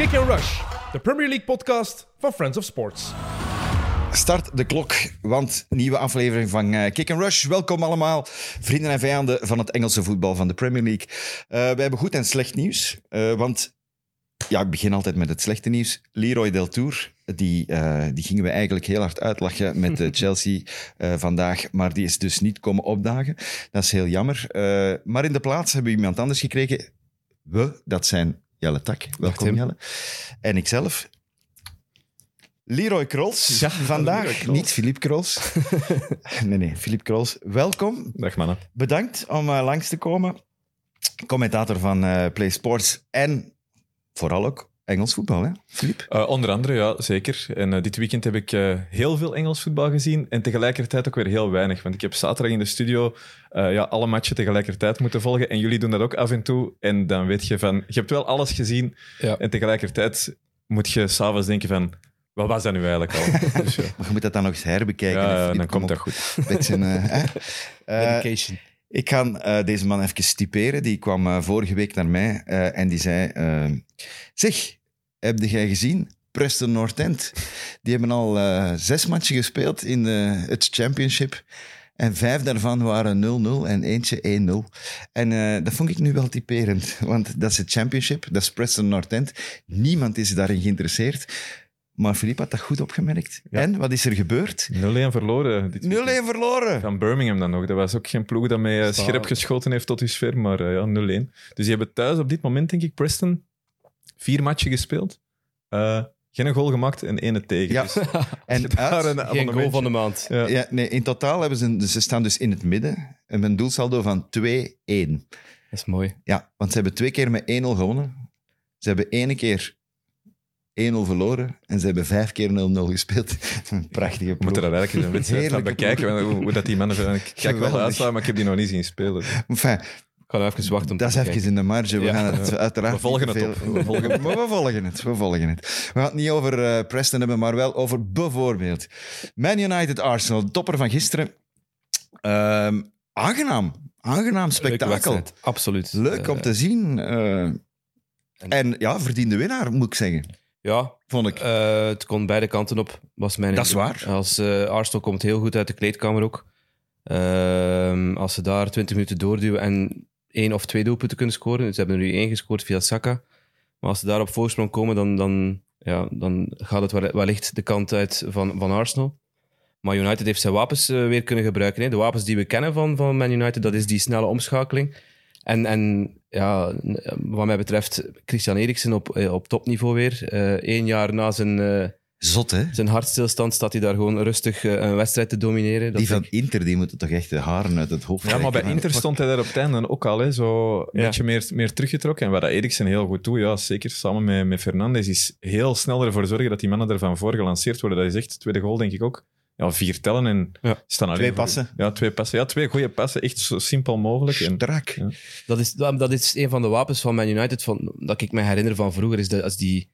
Kick and Rush, de Premier League podcast van Friends of Sports. Start de klok, want nieuwe aflevering van uh, Kick and Rush. Welkom allemaal, vrienden en vijanden van het Engelse voetbal van de Premier League. Uh, we hebben goed en slecht nieuws, uh, want ja, ik begin altijd met het slechte nieuws. Leroy Del Tour, die, die gingen we eigenlijk heel hard uitlachen met Chelsea vandaag, maar die is dus niet komen opdagen. Dat is heel jammer. maar in de plaats hebben we iemand anders gekregen. We, dat zijn Jelle Tak. Welkom Jelle. En ikzelf, Leroy Krols. Ja, vandaag. Krols. Niet Philippe Krols. nee, nee, Philippe Krols. Welkom. Dag mannen. Bedankt om uh, langs te komen. Commentator van uh, Play Sports en vooral ook Engels voetbal, hè, Philippe? Uh, onder andere, ja, zeker. En dit weekend heb ik heel veel Engels voetbal gezien en tegelijkertijd ook weer heel weinig. Want ik heb zaterdag in de studio ja, alle matchen tegelijkertijd moeten volgen en jullie doen dat ook af en toe. En dan weet je van, je hebt wel alles gezien ja. en tegelijkertijd moet je s'avonds denken van wat was dat nu eigenlijk al? dus, ja. Maar je moet dat dan nog eens herbekijken. Ja, dan komt dat goed. Beetje, uh, Dedication. Ik ga uh, deze man even typeren. Die kwam uh, vorige week naar mij en die zei... zeg, heb jij gezien? Preston North End. Die hebben al zes matchen gespeeld in het championship. En vijf daarvan waren 0-0 en eentje 1-0. En dat vond ik nu wel typerend. Want dat is het championship, dat is Preston North End. Niemand is daarin geïnteresseerd. Maar Philippe had dat goed opgemerkt. En, wat is er gebeurd? 0-1 verloren. 0-1 verloren. Van Birmingham dan nog. Dat was ook geen ploeg dat mij uh, scherp geschoten heeft tot dusver, maar uh, ja, 0-1. Dus die hebben thuis op dit moment, denk ik, Preston, vier matchen gespeeld. Uh, geen goal gemaakt en ene tegen. Ja. Dus, en uit, een geen goal van de maand. Ja. ja. nee, in totaal hebben ze, ze staan dus in het midden. En een doelsaldo van 2-1. Dat is mooi. Ja, want ze hebben twee keer met 1-0 gewonnen. Ze hebben ene keer 1-0 verloren en ze hebben vijf keer 0-0 gespeeld. Een prachtige ploeg. Moeten er eigenlijk een wedstrijd gaan bekijken, hoe, hoe, dat die mannen... Ik kijk wel uitslaan, maar ik heb die nog niet zien spelen. Enfin, ik ga even wachten. Dat is even in de marge. We ja. gaan het uiteraard. We volgen het veel... We volgen het. we volgen het. We volgen het. We gaan het niet over uh, Preston hebben, maar wel over bijvoorbeeld Man United Arsenal, topper van gisteren. Uh, aangenaam. Aangenaam spektakel. Absoluut. Leuk om te zien. Uh, en... en ja, verdiende winnaar, moet ik zeggen. Ja, vond ik. Uh, het kon beide kanten op, was mijn Dat is waar. Als uh, Arsenal komt heel goed uit de kleedkamer ook. Uh, als ze daar 20 minuten doorduwen en één of twee doelpunten kunnen scoren. Ze hebben er nu één gescoord via Saka. Maar als ze daar op voorsprong komen, dan, dan, ja, dan gaat het wellicht de kant uit van, van Arsenal. Maar United heeft zijn wapens uh, weer kunnen gebruiken. Hè. De wapens die we kennen van, van Man United, dat is die snelle omschakeling. En, en ja, wat mij betreft, Christian Eriksen op, eh, op topniveau weer. Eén uh, jaar na zijn, Zot, hè? zijn hartstilstand staat hij daar gewoon rustig uh, een wedstrijd te domineren. Dat die van ik... Inter, die moeten toch echt de haren uit het hoofd Ja, maar bij Inter stond hij daar op het einde ook al, hè, zo een ja. beetje meer, meer teruggetrokken. En wat dat Eriksen heel goed doet, ja, zeker samen met, met Fernandes, is heel snel ervoor zorgen dat die mannen ervan voor gelanceerd worden. Dat is echt, tweede goal denk ik ook ja, vier tellen en ja. staan alleen Twee passen. Ja, twee passen. Ja, twee goede passen. Echt zo simpel mogelijk. Strak. En, ja. dat, is, dat is een van de wapens van Man United van, dat ik me herinner van vroeger. Is dat als die,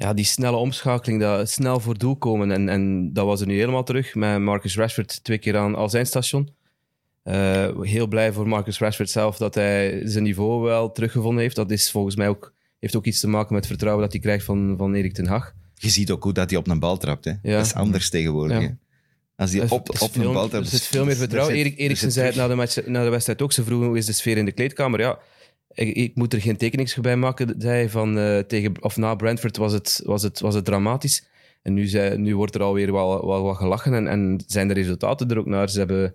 ja, die snelle omschakeling, dat snel voor doel komen. En, en dat was er nu helemaal terug met Marcus Rashford twee keer aan al zijn station. Uh, heel blij voor Marcus Rashford zelf dat hij zijn niveau wel teruggevonden heeft. Dat is volgens mij ook, heeft ook iets te maken met het vertrouwen dat hij krijgt van, van Erik ten Hag. Je ziet ook goed dat hij op een bal trapt. Hè? Ja. Dat is anders tegenwoordig. Ja. Als die op, op een bal Er zit veel meer vertrouwen. Erik, Eriksen zei het na de, match, na de wedstrijd ook. Ze vroegen hoe is de sfeer in de kleedkamer. Ja, ik, ik moet er geen tekening bij maken. Zei van, uh, tegen, of na Brentford was het, was het, was het dramatisch. En nu, zei, nu wordt er alweer wel, wel wat gelachen en, en zijn de resultaten er ook naar. Ze hebben,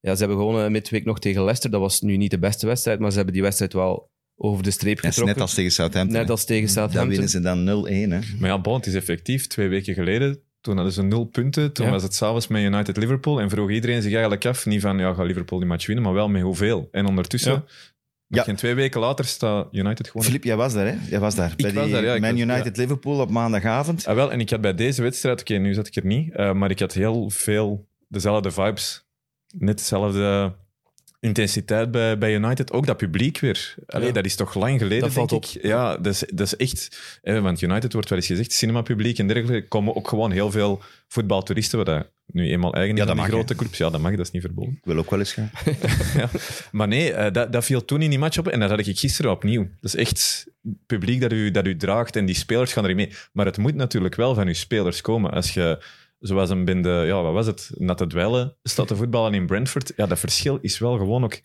ja, ze hebben gewonnen midweek nog tegen Leicester. Dat was nu niet de beste wedstrijd, maar ze hebben die wedstrijd wel over de streep getrokken. Net als tegen Southampton. Net als tegen Southampton. Dan winnen ze dan 0-1. Maar ja, bon, het is effectief. Twee weken geleden toen hadden ze nul punten. Toen ja. was het s'avonds met United Liverpool. En vroeg iedereen zich eigenlijk af, niet van ja, gaat Liverpool die match winnen, maar wel met hoeveel. En ondertussen, ja. Ja. geen twee weken later, staat United gewoon... Filip, jij was daar, hè? Jij was daar. Ik bij was daar, ja. Man United Liverpool op maandagavond. Ah, wel, en ik had bij deze wedstrijd, oké, okay, nu zat ik er niet, uh, maar ik had heel veel dezelfde vibes. Net dezelfde intensiteit bij, bij United. Ook dat publiek weer. Allee, ja. Dat is toch lang geleden, dat valt ik. Ja, dat is, dat is echt... Eh, want United wordt wel eens gezegd, cinemapubliek en dergelijke. komen ook gewoon heel veel voetbaltoeristen, wat nu eenmaal eigen Ja, dat die grote clubs. Ja, dat mag, dat is niet verboden. Ik wil ook wel eens gaan. ja. Maar nee, eh, dat, dat viel toen in die match op en dat had ik gisteren opnieuw. Dat is echt publiek dat u, dat u draagt en die spelers gaan erin mee. Maar het moet natuurlijk wel van uw spelers komen. Als je, zoals een bende, ja, wat was het, natte dweilen staat te voetballen in Brentford, ja, dat verschil is wel gewoon ook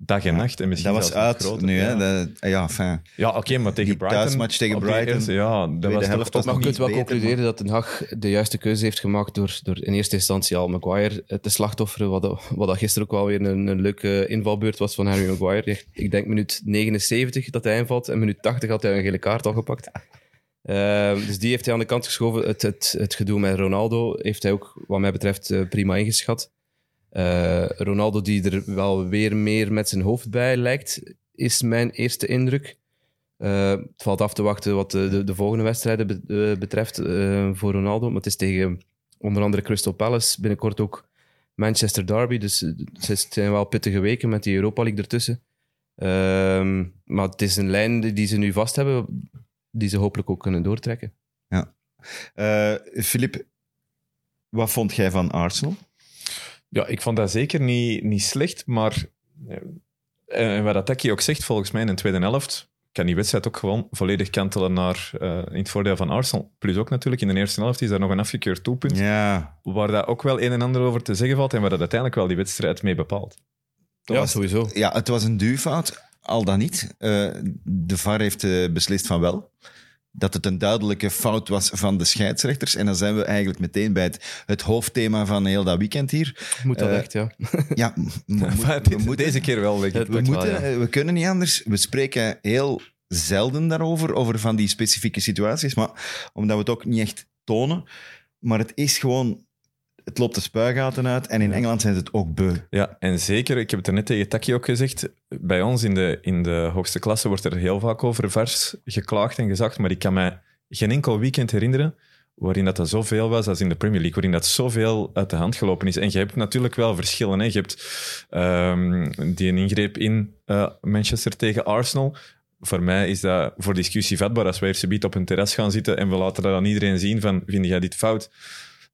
dag en nacht. En misschien Dat was uit groter. nu, hè? Ja, Dat- ja, enfin. ja oké, maar tegen Die Brighton... thuismatch tegen Brighton, eerste- ja, dat was toch helft ook Maar je nog kunt wel beter, concluderen dat Den Haag de juiste keuze heeft gemaakt door, door in eerste instantie al Maguire eh, te slachtofferen, wat, wat dat gisteren ook wel weer een, een leuke invalbeurt was van Harry Maguire. Echt, Ik denk minuut 79 dat hij invalt en minuut 80 had hij een gele kaart al gepakt. Eh, dus die heeft hij aan de kant geschoven. Het, het, het gedoe met Ronaldo heeft hij ook, wat mij betreft, eh, prima ingeschat. Eh, Ronaldo die er wel weer meer met zijn hoofd bij lijkt, is mijn eerste indruk. Eh, het valt af te wachten wat de, de, de volgende wedstrijden eh, betreft voor Ronaldo. Maar het is tegen onder andere Crystal Palace, binnenkort ook Manchester Derby. Dus het zijn wel pittige weken met die Europa League ertussen. Ehm, maar het is een lijn die- ze nu vast hebben, die ze hopelijk ook kunnen doortrekken. Eh, Filip, wat vond jij van Arsenal? Ja, ik vond dat zeker niet, niet slecht, maar eh, en wat Attackie ook zegt, volgens mij in de tweede helft, kan die wedstrijd ook gewoon volledig kantelen naar eh, in het voordeel van Arsenal. Plus ook natuurlijk, in de eerste helft is daar nog een afgekeurd doelpunt, Ja, waar dat ook wel een en ander over te zeggen valt en waar dat uiteindelijk wel die wedstrijd mee bepaalt. Dat ja, was- sowieso. ja het was een duwfout, al dan niet. Eh, de VAR heeft eh, beslist van wel. Dat het een duidelijke fout was van de scheidsrechters. En dan zijn we eigenlijk meteen bij het, het hoofdthema van heel dat weekend hier. Moet dat Eh, echt, ja. Ja, we, moeten- Deze keer wel. Het- We, wel, moeten, ja. eh, we kunnen niet anders. We spreken heel zelden daarover, over van die specifieke situaties, maar omdat we het ook niet echt tonen. Maar het is gewoon, het loopt de spuigaten uit en in Engeland zijn ze het ook beu. Ja, en zeker, ik heb het er net tegen Taki ook gezegd, bij ons in de, in de hoogste klasse wordt er heel vaak over vers geklaagd en gezegd, maar ik kan mij geen enkel weekend herinneren waarin dat, dat zoveel was als in de Premier League, waarin dat zoveel uit de hand gelopen is. En je hebt natuurlijk wel verschillen. Hè. Je hebt ehm, die een ingreep in eh, Manchester tegen Arsenal. Voor mij is dat voor discussie vatbaar als wij eerst subiet op een terras gaan zitten en we laten dat aan iedereen zien van, vind jij dit fout?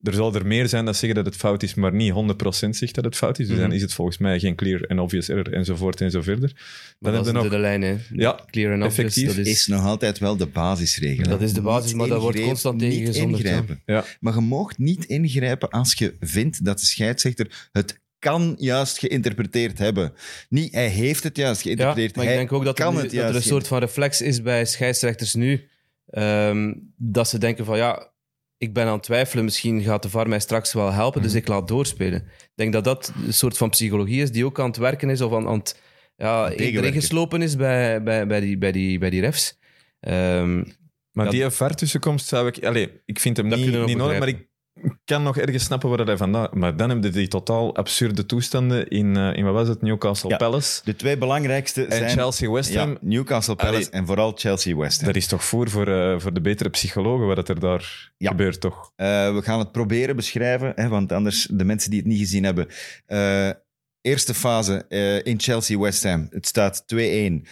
Er zal er meer zijn dat zeggen dat het fout is, maar niet 100% zegt dat het fout is. Dus Mhm. dan is het volgens mij geen clear and obvious error enzovoort en zo verder. Maar Dan dat is nog... de lijn, hè. Ja, Clear and obvious, effectief. dat is is... nog altijd wel de basisregel. Dat is de basis, Niet maar dat wordt constant tegen ja. ingrijpen. Ja. Maar je mag niet ingrijpen als je vindt dat de scheidsrechter het kan juist geïnterpreteerd hebben. Niet, hij heeft het juist Ja, geïnterpreteerd. maar ik denk ook dat er, kan nu- het dat er een soort van reflex is bij scheidsrechters nu. ehm, dat ze denken van ja, ik ben aan het twijfelen, misschien gaat de VAR mij straks wel helpen, dus ik laat doorspelen. Ik denk dat dat een soort van psychologie is die ook aan het werken is of aan, aan het ja, erin geslopen is bij, bij, bij, die, bij, die, bij die refs. Ehm, Maar die VAR-tussenkomst zou ik... Allez, ik vind hem niet, niet nodig, maar ik kan nog ergens snappen waar hij vandaan... Maar dan heb je die totaal absurde toestanden in, eh, in wat was het, Newcastle Ja. Palace De twee belangrijkste en zijn Chelsea-West Ham. ja, Newcastle Palace Allee. en vooral Chelsea-West Ham. Dat is toch voor voor, eh, voor de betere psychologen wat er daar Ja. gebeurt, toch? Eh, we gaan het proberen beschrijven, hè, want anders de mensen die het niet gezien hebben. Eerste fase in Chelsea-West Ham. Het staat 2-1.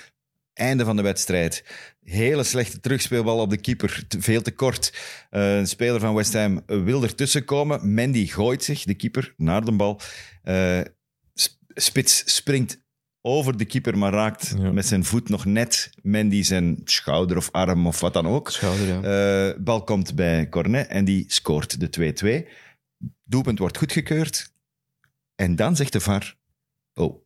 Einde van de wedstrijd. Hele slechte terugspeelbal op de keeper. Veel te kort. Eh, een speler van West Ham wil ertussen komen. Mandy gooit zich, de keeper, naar de bal. Sp- Spits springt over de keeper, maar raakt Ja. met zijn voet nog net Mandy zijn schouder of arm of wat dan ook. schouder, ja. Eh, bal komt bij Cornet en die scoort de 2-2. Doelpunt wordt goedgekeurd. En dan zegt de VAR... Oh,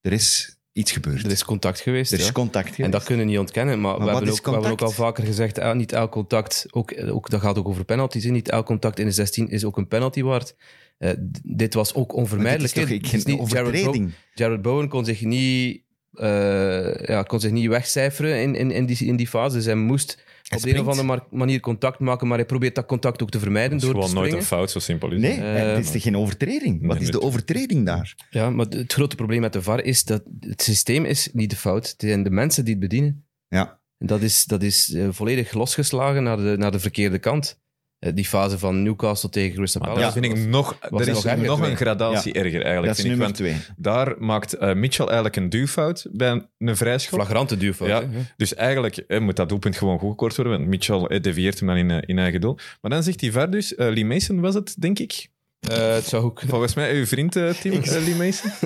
er is iets gebeurd. er is contact geweest. Er is ja. contact geweest. En dat kunnen we niet ontkennen, maar, Maar we, hebben ook, we hebben ook al vaker gezegd, eh, niet elk contact, ook, ook, dat gaat ook over penalties, hè, niet elk contact in de 16 is ook een penalty waard. Eh, dit was ook Maar dit onvermijdelijk. is toch is niet- Jared? Bowen, Jared Bowen kon zich niet, eh, ja, kon zich niet wegcijferen in, in, in, die, in die fase, dus hij moest op de een of andere manier contact maken, maar hij probeert dat contact ook te vermijden door te gewoon nooit springen. een fout, zo simpel is Nee, het. Eh, het is toch geen overtreding? Wat nee, is de overtreding daar? Ja, maar het grote probleem met de VAR is dat het systeem is niet de fout. Het zijn de mensen die het bedienen. Ja. En dat is, dat is eh, volledig losgeslagen naar de, naar de verkeerde kant. Eh, die fase van Newcastle tegen Crystal Palace. dat vind ik nog... Er is nog een gradatie erger eigenlijk, Dat is vind ik. nummer Want twee. daar maakt eh, Mitchell eigenlijk een duwfout bij een, een vrijschop. Flagrante duwfout. Ja. hè. Dus eigenlijk eh, moet dat doelpunt gewoon goedgekeurd worden, want Mitchell eh, devieert hem dan in, eh, in eigen doel. Maar dan zegt die VAR dus, eh, Lee Mason was het, denk ik, Eh, het zou ook... Volgens mij uw vriend, Tim uh, Lee Mason.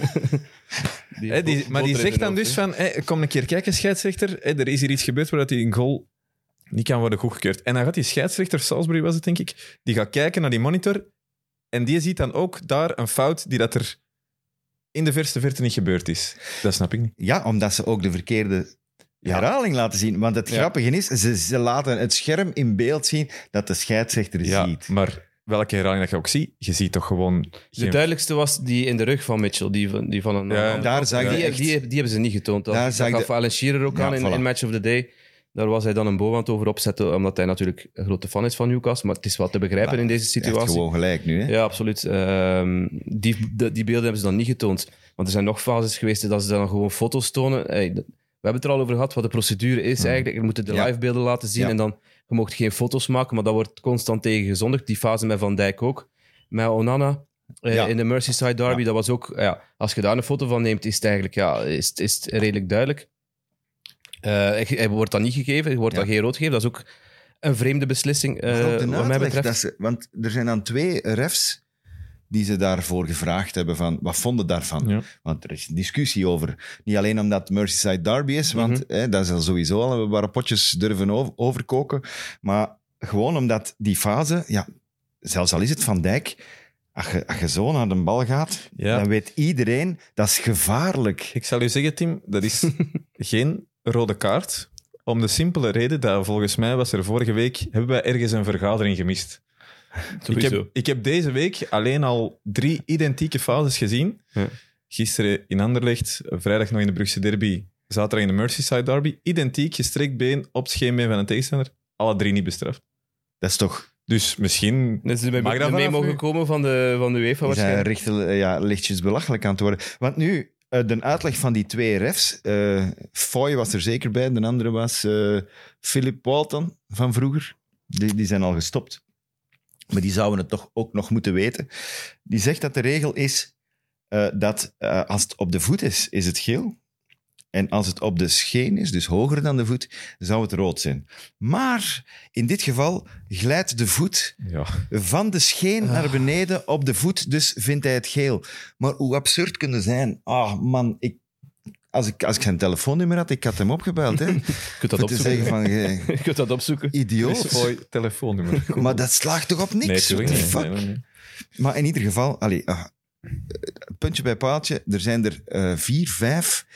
Die, maar die zegt dan dus van, kom een keer kijken, scheidsrechter. Er is hier iets gebeurd waar hij een goal niet kan worden goedgekeurd. En dan gaat die scheidsrechter, Salisbury was het denk ik, die gaat kijken naar die monitor en die ziet dan ook daar een fout die dat er in de verste verte niet gebeurd is. Dat snap ik niet. Ja, omdat ze ook de verkeerde Ja. herhaling laten zien. Want het Ja. grappige is, ze, ze laten het scherm in beeld zien dat de scheidsrechter Ja, ziet. maar welke herhaling dat je ook ziet, je ziet toch gewoon... De duidelijkste was die in de rug van Mitchell, die van, die van een... Ja, daar zag die, echt- die, die hebben ze niet getoond. Daar dat zag gaf de- Alan Shearer ook Ja, aan in, voilà. in Match of the Day. Daar was hij dan een bovenhand over opzetten, omdat hij natuurlijk een grote fan is van Newcastle. Maar het is wel te begrijpen Maar in deze situatie. gewoon gelijk nu. Hè? Ja, absoluut. Ehm, die, de- die beelden hebben ze dan niet getoond. Want er zijn nog fases geweest dat ze dan gewoon foto's tonen. Hey, we hebben het er al over gehad wat de procedure is eigenlijk. Je moet de Ja. livebeelden laten zien Ja. en dan je mocht geen foto's maken, maar dat wordt constant tegen gezondigd. Die fase met Van Dijk ook. Met Onana eh, Ja. in de Merseyside derby, Ja. dat was ook... Ja, als je daar een foto van neemt, is het eigenlijk ja, is, het- is het redelijk duidelijk. Eh, hij hij wordt dan niet gegeven, wordt Ja. dan geen rood gegeven. Dat is ook een vreemde beslissing, eh, wat mij betreft. dat ze- want er zijn dan twee refs die ze daarvoor gevraagd hebben van wat vonden daarvan. Ja. Want er is discussie over. Niet alleen omdat Merseyside Derby is, want Mhm. hè, dat is al sowieso al waar potjes durven over- overkoken. Maar gewoon omdat die fase, ja, zelfs al is het Van Dijk, als je, als je zo naar de bal gaat, Ja. dan weet iedereen dat is gevaarlijk. Ik zal u zeggen, Tim, dat is geen rode kaart. Om de simpele reden dat volgens mij was er vorige week... Hebben wij ergens een vergadering gemist. Ik heb, ik heb deze week alleen al drie identieke fases gezien. Ja. Gisteren in Anderlecht, vrijdag nog in de Brugse derby, zaterdag in de Merseyside derby. Identiek, gestrekt been op het scheenbeen van een tegenstander. Alle drie niet bestraft. Dat is toch Dus misschien... Mag dat mee mogen nu? komen van de, van de UEFA waarschijnlijk. richting, eh, ja, lichtjes belachelijk aan het worden. Want nu, de uitleg van die twee refs. eh Foy was er zeker bij, de andere was eh Philip Walton van vroeger. Die, die zijn al gestopt. Maar die zouden het toch ook nog moeten weten. Die zegt dat de regel is eh, dat eh, als het op de voet is, is het geel. En als het op de scheen is, dus hoger dan de voet, zou het rood zijn. Maar in dit geval glijdt de voet Ja. van de scheen naar beneden op de voet, dus vindt hij het geel. Maar hoe absurd kunnen zijn? Ah, man, ik, als, ik, als ik zijn telefoonnummer had, ik had hem opgebeld. Hè, Je kunt dat voor te zeggen opzoeken. van, Je kunt dat opzoeken. idioot. Foy, telefoonnummer. Maar dat slaagt toch op niks? Nee, niet. fuck? Nee, nee, nee. Maar in ieder geval, allee, ah, puntje bij paaltje, er zijn er eh, vier, vijf,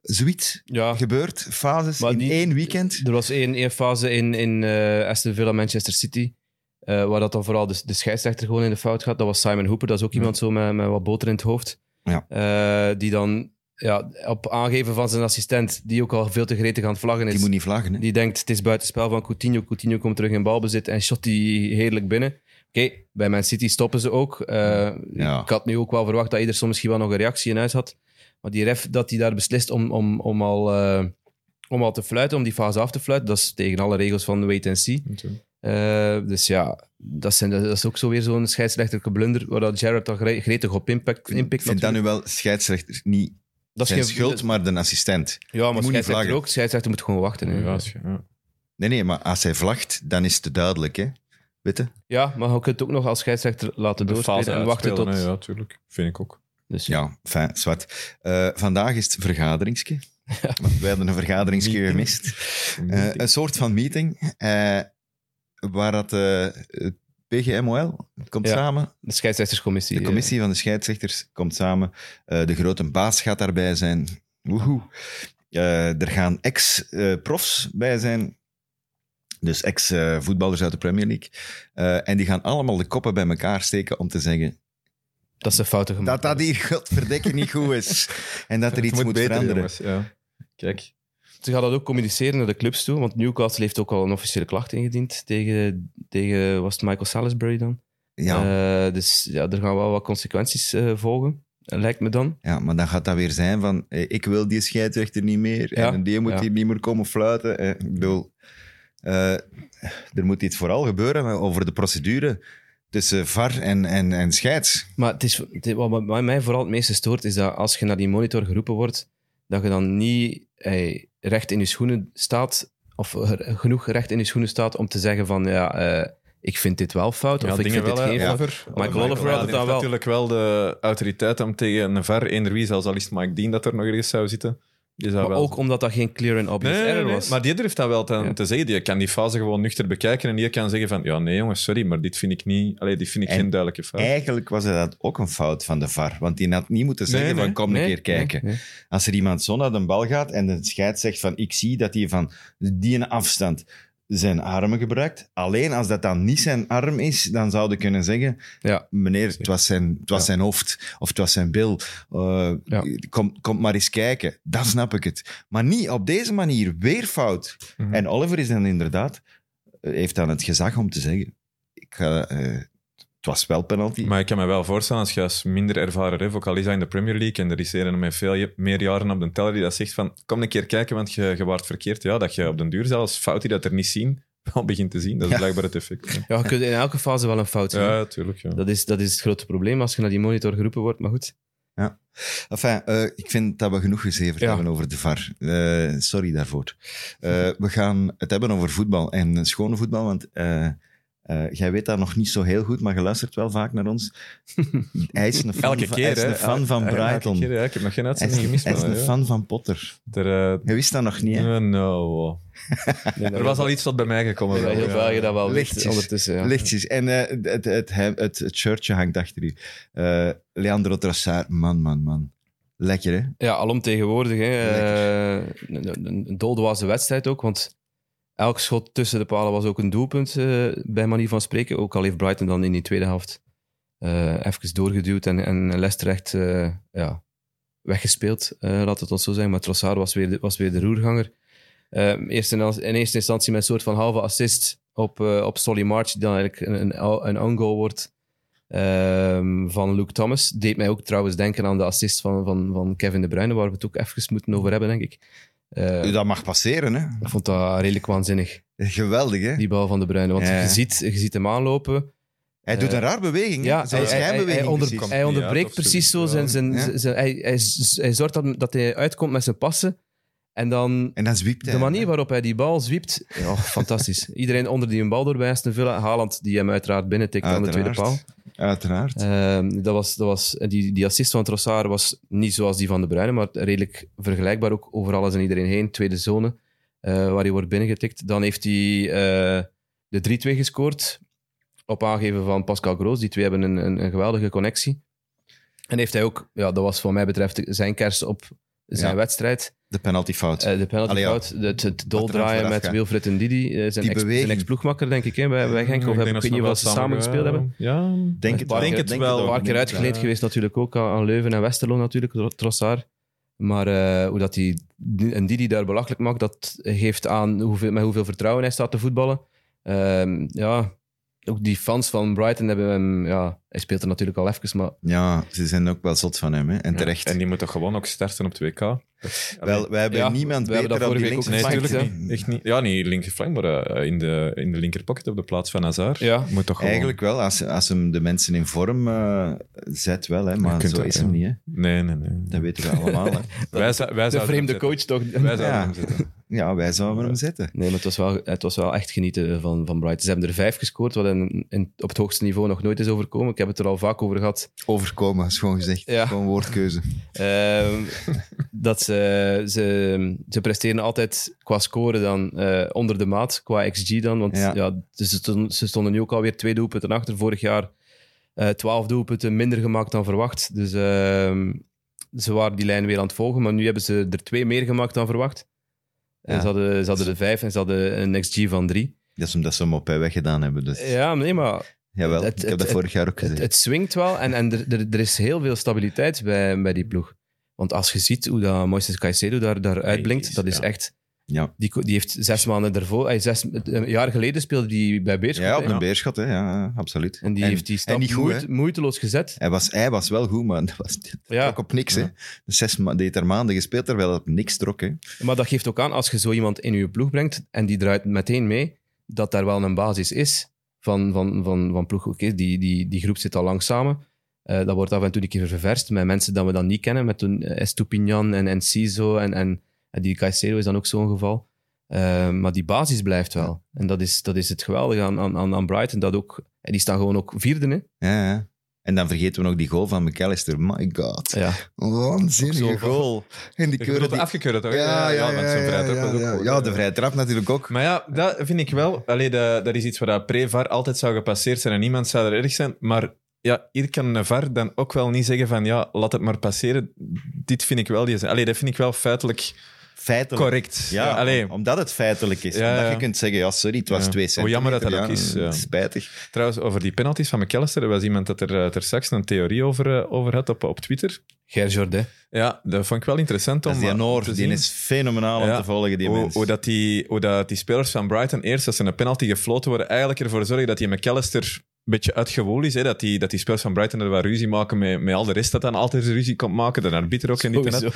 zoiets Ja, gebeurd, fases Maar in die- één weekend. er was één, één fase in, in eh, Aston Villa, Manchester City, eh, waar dat dan vooral de, de scheidsrechter gewoon in de fout gaat. Dat was Simon Hooper, dat is ook iemand zo met, met wat boter in het hoofd. Ja. Eh, die dan ja, op aangeven van zijn assistent, die ook al veel te gretig aan het vlaggen is, Die moet niet vlaggen. Hè? die denkt het is buitenspel van Coutinho. Coutinho komt terug in balbezit en shot die heerlijk binnen. Oké, bij Man City stoppen ze ook. Ja. Ik had nu ook wel verwacht dat Ederson misschien wel nog een reactie in huis had. Maar die ref dat hij daar beslist om, om, om, al, eh, om al te fluiten, om die fase af te fluiten, dat is tegen alle regels van wait and see. Natuurlijk. Eh, dus ja, dat, zijn, dat is ook zo weer zo'n scheidsrechterlijke blunder, waar dat dan gre- gretig op impact, impact Ik vind dat nu wel scheidsrechter niet dat is zijn geen- schuld, maar de assistent. Ja, maar moet scheidsrechter vlaggen. ook. Scheidsrechter moet gewoon wachten. hè. Ja, ja. Nee, nee, maar als hij vlagt, dan is het duidelijk. Hè? Weet je? Ja, maar je kunt het ook nog als scheidsrechter laten doorspelen en wachten tot... hè, Ja, tuurlijk. Vind ik ook. Dus, Ja, fijn, zwart. Eh, vandaag is het vergaderingsje. Want wij hadden een vergaderingsje Meeting. gemist. Eh, een soort van meeting eh, waar dat het PGMOL komt Ja. samen. De scheidsrechterscommissie. De commissie van de scheidsrechters komt samen. De grote baas gaat daarbij zijn. Woehoe. Eh, er gaan ex-profs bij zijn. Dus ex-voetballers uit de Premier League. En die gaan allemaal de koppen bij elkaar steken om te zeggen dat ze fouten gemaakt dat dat hier godverdikke niet goed is. En dat er iets moet, beter, veranderen. jongens, Ja. Kijk. Ze gaan dat ook communiceren naar de clubs toe, want Newcastle heeft ook al een officiële klacht ingediend tegen, tegen was het Michael Salisbury dan? Ja, Eh, dus ja, er gaan wel wat consequenties eh, volgen, lijkt me dan. ja, maar dan gaat dat weer zijn van eh, ik wil die scheidsrechter niet meer Ja, en die moet ja. hier niet meer komen fluiten. Eh, ik bedoel, eh, er moet iets vooral gebeuren over de procedure tussen VAR en, en, en scheids. Maar het is, het- wat mij vooral het meeste stoort, is dat als je naar die monitor geroepen wordt, dat je dan niet eh, recht in je schoenen staat, of genoeg recht in je schoenen staat om te zeggen van, ja, eh, ik vind dit wel fout, Ja, of ik vind dit wel, geen. Oliver. Michael Oliver had het heeft dan wel. natuurlijk wel de autoriteit om tegen een VAR, eender wie, zelfs al is Mike Dean dat er nog ergens zou zitten. Zou Maar wel... ook omdat dat geen clear and obvious Nee, error nee, was. Maar die durft dat wel te, Ja. te zeggen. Die kan die fase gewoon nuchter bekijken en die kan zeggen van ja, nee jongens, sorry, maar dit vind ik niet... Allee, dit vind ik En geen duidelijke fout. Eigenlijk was dat ook een fout van de VAR. Want die had niet moeten zeggen Nee, nee. van kom een keer kijken. nee, nee. Als er iemand zo naar de bal gaat en de scheids zegt van ik zie dat hij van die een afstand zijn armen gebruikt. Alleen als dat dan niet zijn arm is, dan zouden kunnen zeggen Ja. meneer, het was zijn, het was Ja. zijn hoofd of het was zijn bil. Eh, Ja. kom, kom maar eens kijken. Dan snap ik het. Maar niet op deze manier. Weer fout. Mhm. En Oliver is dan inderdaad, eh, heeft dan het gezag om te zeggen, ik ga, eh, was wel penalty. Maar ik kan me wel voorstellen, als je als minder ervaren ref, ook al is hij in de Premier League, en er is een met veel je- meer jaren op de teller die dat zegt van kom een keer kijken, want je, je waart verkeerd. Ja, dat je op den duur zelfs fout die dat er niet zien, wel begint te zien. Dat is Ja. blijkbaar het effect. Ja, Ja, je kunt in elke fase wel een fout zien. ja tuurlijk. Ja. Dat, is, dat is het grote probleem als je naar die monitor geroepen wordt. Maar goed, Enfin, eh, ik vind dat we genoeg gezeverd Ja. hebben over de VAR. Eh, sorry daarvoor. Eh, we gaan het hebben over voetbal en schone voetbal, want eh, eh, jij weet dat nog niet zo heel goed, maar je luistert wel vaak naar ons. Hij is een fan, Elke van, hij is een fan van Ja, elke Brighton. keer, ja. Ik heb nog geen uitzending gemist. hij is een ja. fan van Potter. Er, eh, Je wist dat nog niet, hè? no. nee, Er was al iets tot bij mij gekomen. Wel, heel ja. België dat wel Lichtjes. weet ondertussen. Ja. Lichtjes. En eh, het, het, het, het, het shirtje hangt achter u. Eh, Leandro Trossard, man, man, man. Lekker, hè? Ja, alomtegenwoordig. Hè. Eh, een, een, een doldwaze wedstrijd ook, want elk schot tussen de palen was ook een doelpunt, eh, bij manier van spreken. Ook al heeft Brighton dan in die tweede helft eh even doorgeduwd en, en Leicester echt eh, ja, weggespeeld, laat het ons zo zeggen. Maar Trossard was weer de, was weer de roerganger. Eh, eerst in, in eerste instantie met een soort van halve assist op, op Solly March, die dan eigenlijk een, een, wordt ehm, van Luke Thomas. Deed mij ook trouwens denken aan de assist van, van, van Kevin De Bruyne, waar we het ook even moeten over hebben, denk ik. Eh, Dat mag passeren, hè? ik vond dat redelijk waanzinnig, Geweldig, hè? die bal van De Bruyne. Want Ja. je, ziet, je ziet hem aanlopen. Hij doet Eh, een raar beweging, hè? Ja, Zo'n hij, hij, hij, schijnbeweging hij onder- hij onderbreekt precies zo zijn... zijn, Ja. zijn- hij, hij, hij zorgt dat, dat hij uitkomt met zijn passen. En dan En dan zwiept hij. de manier waarop hij die bal zwiept, oh, fantastisch. Iedereen onder die een bal doorbij is te vullen. Haaland, die hem uiteraard binnentikt aan de tweede paal. Uiteraard. Ehm, dat was, dat was, die, die assist van Trossard was niet zoals die van De Bruyne, maar redelijk vergelijkbaar ook over alles en iedereen heen. Tweede zone, eh, waar hij wordt binnengetikt. Dan heeft hij eh, de 3-2 gescoord op aangeven van Pascal Groos. Die twee hebben een, een, een geweldige connectie. En heeft hij ook, ja, dat was wat mij betreft zijn kers op zijn Ja. wedstrijd. De penaltyfout. Eh, de penalty Allee, ja. fout, het, het Wat doldraaien met Wilfred en Didi, eh, zijn, Die ex, zijn ex-ploegmakker, denk ik, hè, bij, bij Genk. Of heb, ik weet niet of ze samen gespeeld hebben. Ja, Denk het paar wel. keer- Denk wel. ook. Een paar keer het uitgeleend ja. geweest natuurlijk ook aan Leuven en Westerlo natuurlijk, Tro- Trossard. Maar eh, hoe dat die, en die daar belachelijk maakt, dat geeft aan hoeveel, met hoeveel vertrouwen hij staat te voetballen. Ehm, ja, ook die fans van Brighton hebben hem... Ja, hij speelt er natuurlijk al even, maar. Ja, ze zijn ook wel zot van hem, hè? En Ja, terecht. En die moet toch gewoon ook starten op 2K? Allee, Wel, wij hebben Ja, niemand we hebben dat vorige week linkse ook Nee, natuurlijk niet. Echt niet. Ja, niet linkerflank, maar eh, in, de, in de linkerpocket op de plaats van Hazard. Ja. Moet toch gewoon... Eigenlijk wel, als, als hem de mensen in vorm eh, zet wel, hè? maar zo dat, is ja. hem niet. Hè? Nee, nee, nee. Dat weten we allemaal. Hè? Wij, zou- wij de vreemde coach toch... zetten. Wij zouden Ja. hem zetten. Ja, wij zouden hem zetten. Nee, maar het was wel, het was wel echt genieten van, van Brighton. Ze hebben er vijf gescoord, wat in, in- op het hoogste niveau nog nooit is overkomen. Ik heb het er al vaak over gehad. Overkomen, is gewoon gezegd. Ja. Gewoon woordkeuze. Ehm, dat ze, ze, ze presteren altijd qua score dan eh, onder de maat, qua XG dan. Want Ja. ja. ze, stonden, ze stonden nu ook alweer twee doelpunten achter. Vorig jaar eh, twaalf doelpunten minder gemaakt dan verwacht. Dus ehm, ze waren die lijn weer aan het volgen. Maar nu hebben ze er twee meer gemaakt dan verwacht. En Ja. Ze, hadden, ze hadden er vijf en ze hadden een XG van drie. Dat is omdat ze hem op hij weggedaan hebben. Dus. Ja, nee, maar Jawel, het- ik heb het- dat vorig jaar ook het, gezegd. het swingt wel en, en er, er, er is heel veel stabiliteit bij, bij die ploeg. Want als je ziet hoe dat Moises Caicedo daar, daar uitblinkt, dat is ja. echt... ja. Die, die heeft zes maanden daarvoor... hij zes, een jaar geleden speelde hij bij Beerschot. ja, op een beerschot, hè? Ja, absoluut. En die heeft die stap goed, moeite- moeiteloos gezet. Hij was, hij was wel goed, maar dat was Ja. op niks. Hè? Zes ma- die heeft er maanden gespeeld, terwijl het op niks trok. Hè? Maar dat geeft ook aan, als je zo iemand in je ploeg brengt en die draait meteen mee, dat daar wel een basis is van, van, van, van ploeg. Oké, die, die, die groep zit al lang samen. Eh, dat wordt af en toe een keer ververst met mensen dat we dan niet kennen, met toen Estupinian en, en Ciso en, en, en die Caicedo is dan ook zo'n geval. Eh, maar die basis blijft wel. En dat is, dat is het geweldige aan, aan, aan- aan Brighton. Dat ook, en die staan gewoon ook vierde. Hè? Ja, ja. En dan vergeten we nog die goal van McAllister. My god. Ja. Waanzinnige goal. En die keuren die... afgekeurd, toch? Ja, ja, ja, zo'n ja, vrije trap ja, de vrije trap natuurlijk ook. Maar ja, dat vind ik wel. Allee, dat, dat is iets waar dat pre-VAR altijd zou gepasseerd zijn en niemand zou er erg zijn. Maar ja, hier kan een VAR dan ook wel niet zeggen van ja, laat het maar passeren. Dit vind ik wel. Die, allee, dat vind ik wel feitelijk Feitelijk. correct. Ja, om- omdat het feitelijk is. Ja, omdat ja. je kunt zeggen, ja, sorry, het was Ja. twee Hoe centimeter. jammer dat dat ook is, ja. Spijtig. Trouwens, over die penalties van McAllister, er was iemand dat er, eh, er straks een theorie over, eh, over had op, op Twitter. Ger Jordet. Ja, dat vond ik wel interessant om die eh, Noor, te die zien. is fenomenaal om Ja. te volgen, die hoe, mens. hoe, dat die, hoe dat die spelers van Brighton eerst, als ze een penalty gefloten worden, eigenlijk ervoor zorgen dat die McAllister beetje uitgewoeld is. Hè? Dat, die, dat die spelers van Brighton er wat ruzie maken met, met al de rest dat dan altijd ruzie komt maken. De arbiter ook en dit en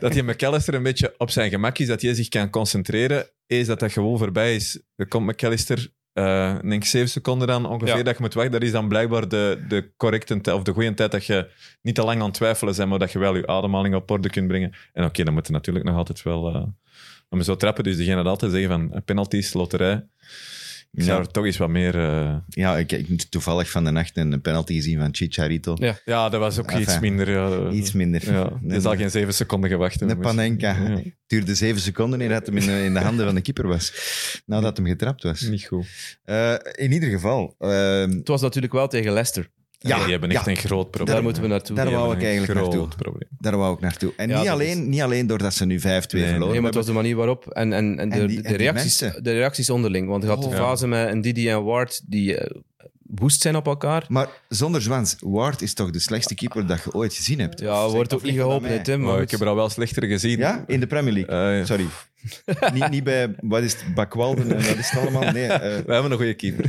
dat. Die McAllister een beetje op zijn gemak is, dat hij zich kan concentreren. Eens dat dat gewoon voorbij is, dan komt McAllister, eh denk ik zeven seconden dan ongeveer Ja. dat je moet wachten. Dat is dan blijkbaar de, de correcte tijd, of de goede tijd dat je niet te lang aan het twijfelen bent, maar dat je wel je ademhaling op orde kunt brengen. En oké, dan moet je natuurlijk nog altijd wel... eh om zo trappen, dus diegene dat altijd zeggen van eh, penalties, loterij. Ik zou Ja. er toch eens wat meer... eh, Ja, ik heb toevallig van de nacht een penalty gezien van Chicharito. Ja. Ja, dat was ook Enfin, iets minder. Ja, Iets minder. Ja, Nee, er zal geen zeven seconden gewacht hebben. Een Panenka. Ja, Het duurde zeven seconden eer dat hem in, de- in de handen van de keeper was. Nadat hem getrapt was. niet goed. Eh, in ieder geval. ehm, Het was natuurlijk wel tegen Leicester. Ja, die hebben echt ja. een groot probleem. Daar moeten we naartoe. Daar wou ik eigenlijk groot naartoe. probleem. daar wou ik naartoe. En Ja, niet, alleen, niet alleen doordat ze nu 5-2 Nee, verloren Nee, maar het was de manier waarop. En, en, en de, En die- en de, reacties, de reacties onderling. Want je had Oh. de fase met een Didi en Ward die eh, woest zijn op elkaar. Maar zonder zwans, Ward is toch de slechtste keeper dat je ooit gezien hebt? Ja, wordt ook niet geholpen, Tim. Maar Oh, ik heb er al wel slechter gezien. Ja, in de Premier League. Eh, Sorry. niet, niet bij, wat is het, Bakwalden en wat is het allemaal? Nee, eh, We hebben een goede keeper.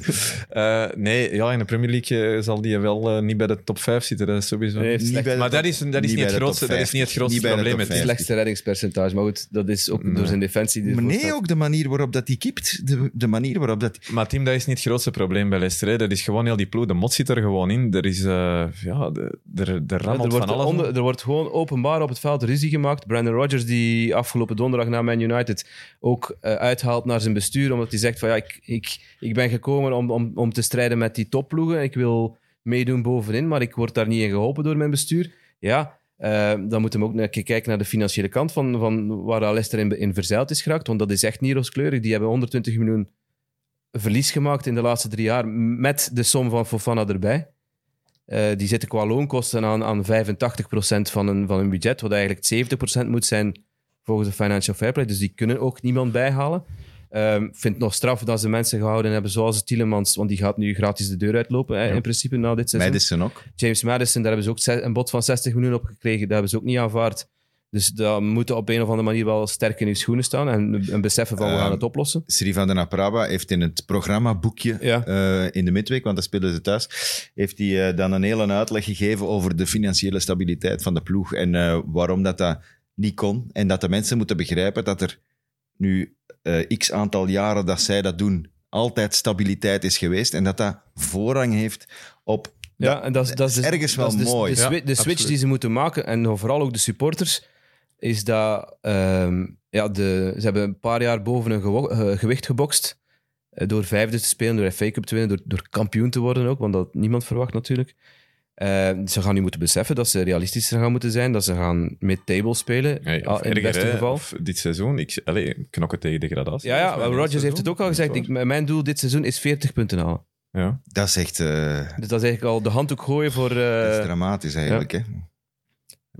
Eh, nee, ja, in de Premier League eh, zal die wel niet bij de top 5 zitten. Dat is sowieso. Nee, niet. bij de Maar top- dat is, dat is niet het de grootste, dat is niet het 50. grootste Niet de probleem. het die- slechtste reddingspercentage. Maar goed, dat is ook Nee. door zijn defensie. die maar nee, staat. ook de manier waarop dat hij kipt. De, de manier waarop dat... Maar Tim, dat is niet het grootste probleem bij Leicester. hè. Dat is gewoon heel die ploeg. De mot zit er gewoon in. Er is, eh, ja, de, er Ja, rammelt er, wordt van alles. onder- er wordt gewoon openbaar op het veld ruzie gemaakt. Brandon Rodgers, die afgelopen donderdag na Man United ook eh, uithaalt naar zijn bestuur, omdat hij zegt van ja, ik, ik, ik ben gekomen om, om, om te strijden met die topploegen. Ik wil meedoen bovenin, maar ik word daar niet in geholpen door mijn bestuur. Ja, eh, dan moeten we ook een keer kijken naar de financiële kant van, van waar Leicester in, in verzeild is geraakt, want dat is echt niet rooskleurig. Die hebben 120 miljoen verlies gemaakt in de laatste drie jaar met de som van Fofana erbij. Eh, die zitten qua loonkosten aan, aan 85% van hun, van hun budget, wat eigenlijk 70% moet zijn volgens de Financial Fair Play. Dus die kunnen ook niemand bijhalen. Ehm, Ik vind het nog straf dat ze mensen gehouden hebben zoals Tielemans, want die gaat nu gratis de deur uitlopen, hè, Ja. in principe, na dit seizoen. Madison ook. James Madison, daar hebben ze ook een bod van 60 miljoen op gekregen. Dat hebben ze ook niet aanvaard. Dus dat moeten op een of andere manier wel sterk in je schoenen staan en, en beseffen van we gaan Ehm, het oplossen. Sri van den Apraba heeft in het programmaboekje Ja. eh, in de midweek, want dat speelden ze thuis, heeft hij eh, dan een hele uitleg gegeven over de financiële stabiliteit van de ploeg en eh, waarom dat, dat niet kon. En dat de mensen moeten begrijpen dat er nu eh, x aantal jaren dat zij dat doen, altijd stabiliteit is geweest en dat dat voorrang heeft op... Ja, en dat is, dat is, is ergens wel dat is de, mooi. De, Ja, swi- de switch absoluut. die ze moeten maken, en vooral ook de supporters, is dat ehm, ja, de, ze hebben een paar jaar boven een gewo- eh, gewicht gebokst. eh, door vijfde te spelen, door FA Cup te winnen, door, door kampioen te worden ook, want dat had niemand verwacht natuurlijk. Eh, ze gaan nu moeten beseffen dat ze realistischer gaan moeten zijn, dat ze gaan mid-table spelen, Nee, ah, of in het beste hè, geval. of dit seizoen, ik, allee, knokken tegen degradatie. Ja, ja, Rodgers heeft het ook al gezegd. Ik, mijn doel dit seizoen is 40 punten halen. Ja. Dat is echt eh, Dus dat is eigenlijk al de handdoek gooien voor... eh, dat is dramatisch eigenlijk. Hè? Ze,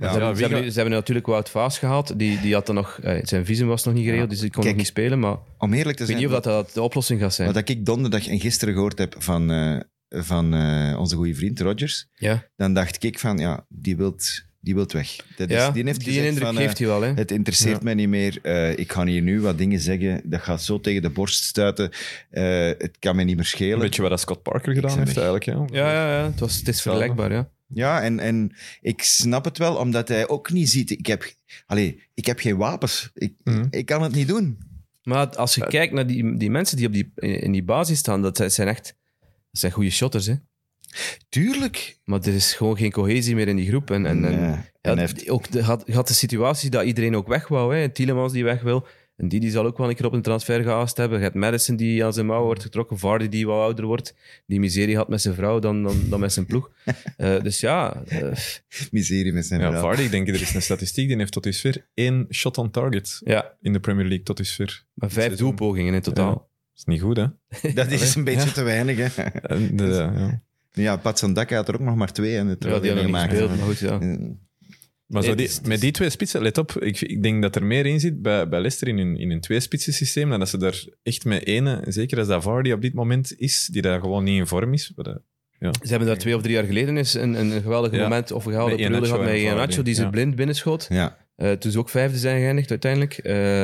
Ja, hebben, ze, hebben, gaat- nu- ze hebben natuurlijk Wout Vaas gehaald. Die, die had dan nog, zijn visum was nog niet geregeld, dus die kon Kijk, nog niet spelen. Maar Om eerlijk te ik weet zijn, niet of dat, dat de oplossing gaat zijn. wat ik donderdag en gisteren gehoord heb van, eh, van eh, onze goede vriend Rodgers, ja, dan dacht ik van, ja, die wilt, die wilt weg. Dat is, die heeft gezegd indruk van, eh, geeft hij wel. Hè. het interesseert Ja. mij niet meer. eh, ik ga hier nu wat dingen zeggen. Dat gaat zo tegen de borst stuiten. Eh, het kan mij niet meer schelen. Een beetje wat dat Scott Parker gedaan heeft eigenlijk. Ja. Ja, ja, ja het, was, het is vergelijkbaar. Ja. Ja, en, en ik snap het wel, omdat hij ook niet ziet... Ik heb, allee, ik heb geen wapens. Ik, Mhm. ik kan het niet doen. Maar als je kijkt naar die, die mensen die, op die in die basis staan, dat zijn echt dat zijn goede shotters. Hè. Tuurlijk. Maar er is gewoon geen cohesie meer in die groep. En, en, en, Nee. En heeft- ook de, had, had de situatie dat iedereen ook weg wou. Hè. Tielemans die weg wil. En die, die zal ook wel een keer op een transfer gehaast hebben. Je hebt Madison die aan zijn mouw wordt getrokken. Vardy die wat ouder wordt. Die miserie had met zijn vrouw dan, dan, dan met zijn ploeg. Eh, dus ja, eh, Miserie met zijn Ja, vrouw. Vardy, ik denk, er is een statistiek, die heeft tot dusver één shot on target ja, in de Premier League tot dusver. maar vijf doelpogingen in totaal. Ja. Dat is niet goed, hè? Dat is een beetje te weinig, hè. De- ja. Ja, Pat Zandaka had er ook nog maar twee en het Ja, die gespeeld, maar goed, ja. Maar zo die, met die twee spitsen, let op, ik, ik denk dat er meer in zit bij, bij Leicester in hun, in hun twee-spitsen systeem, dan dat ze daar echt met ene, zeker als dat Vardy op dit moment is, die daar gewoon niet in vorm is. wat dat- Ze hebben daar twee of drie jaar geleden eens een, een geweldig Ja. moment of een Met periode gehad met Vardy, die ze ja. blind binnenschoot. Ja, Eh, toen ze ook vijfde zijn geëindigd uiteindelijk. Eh,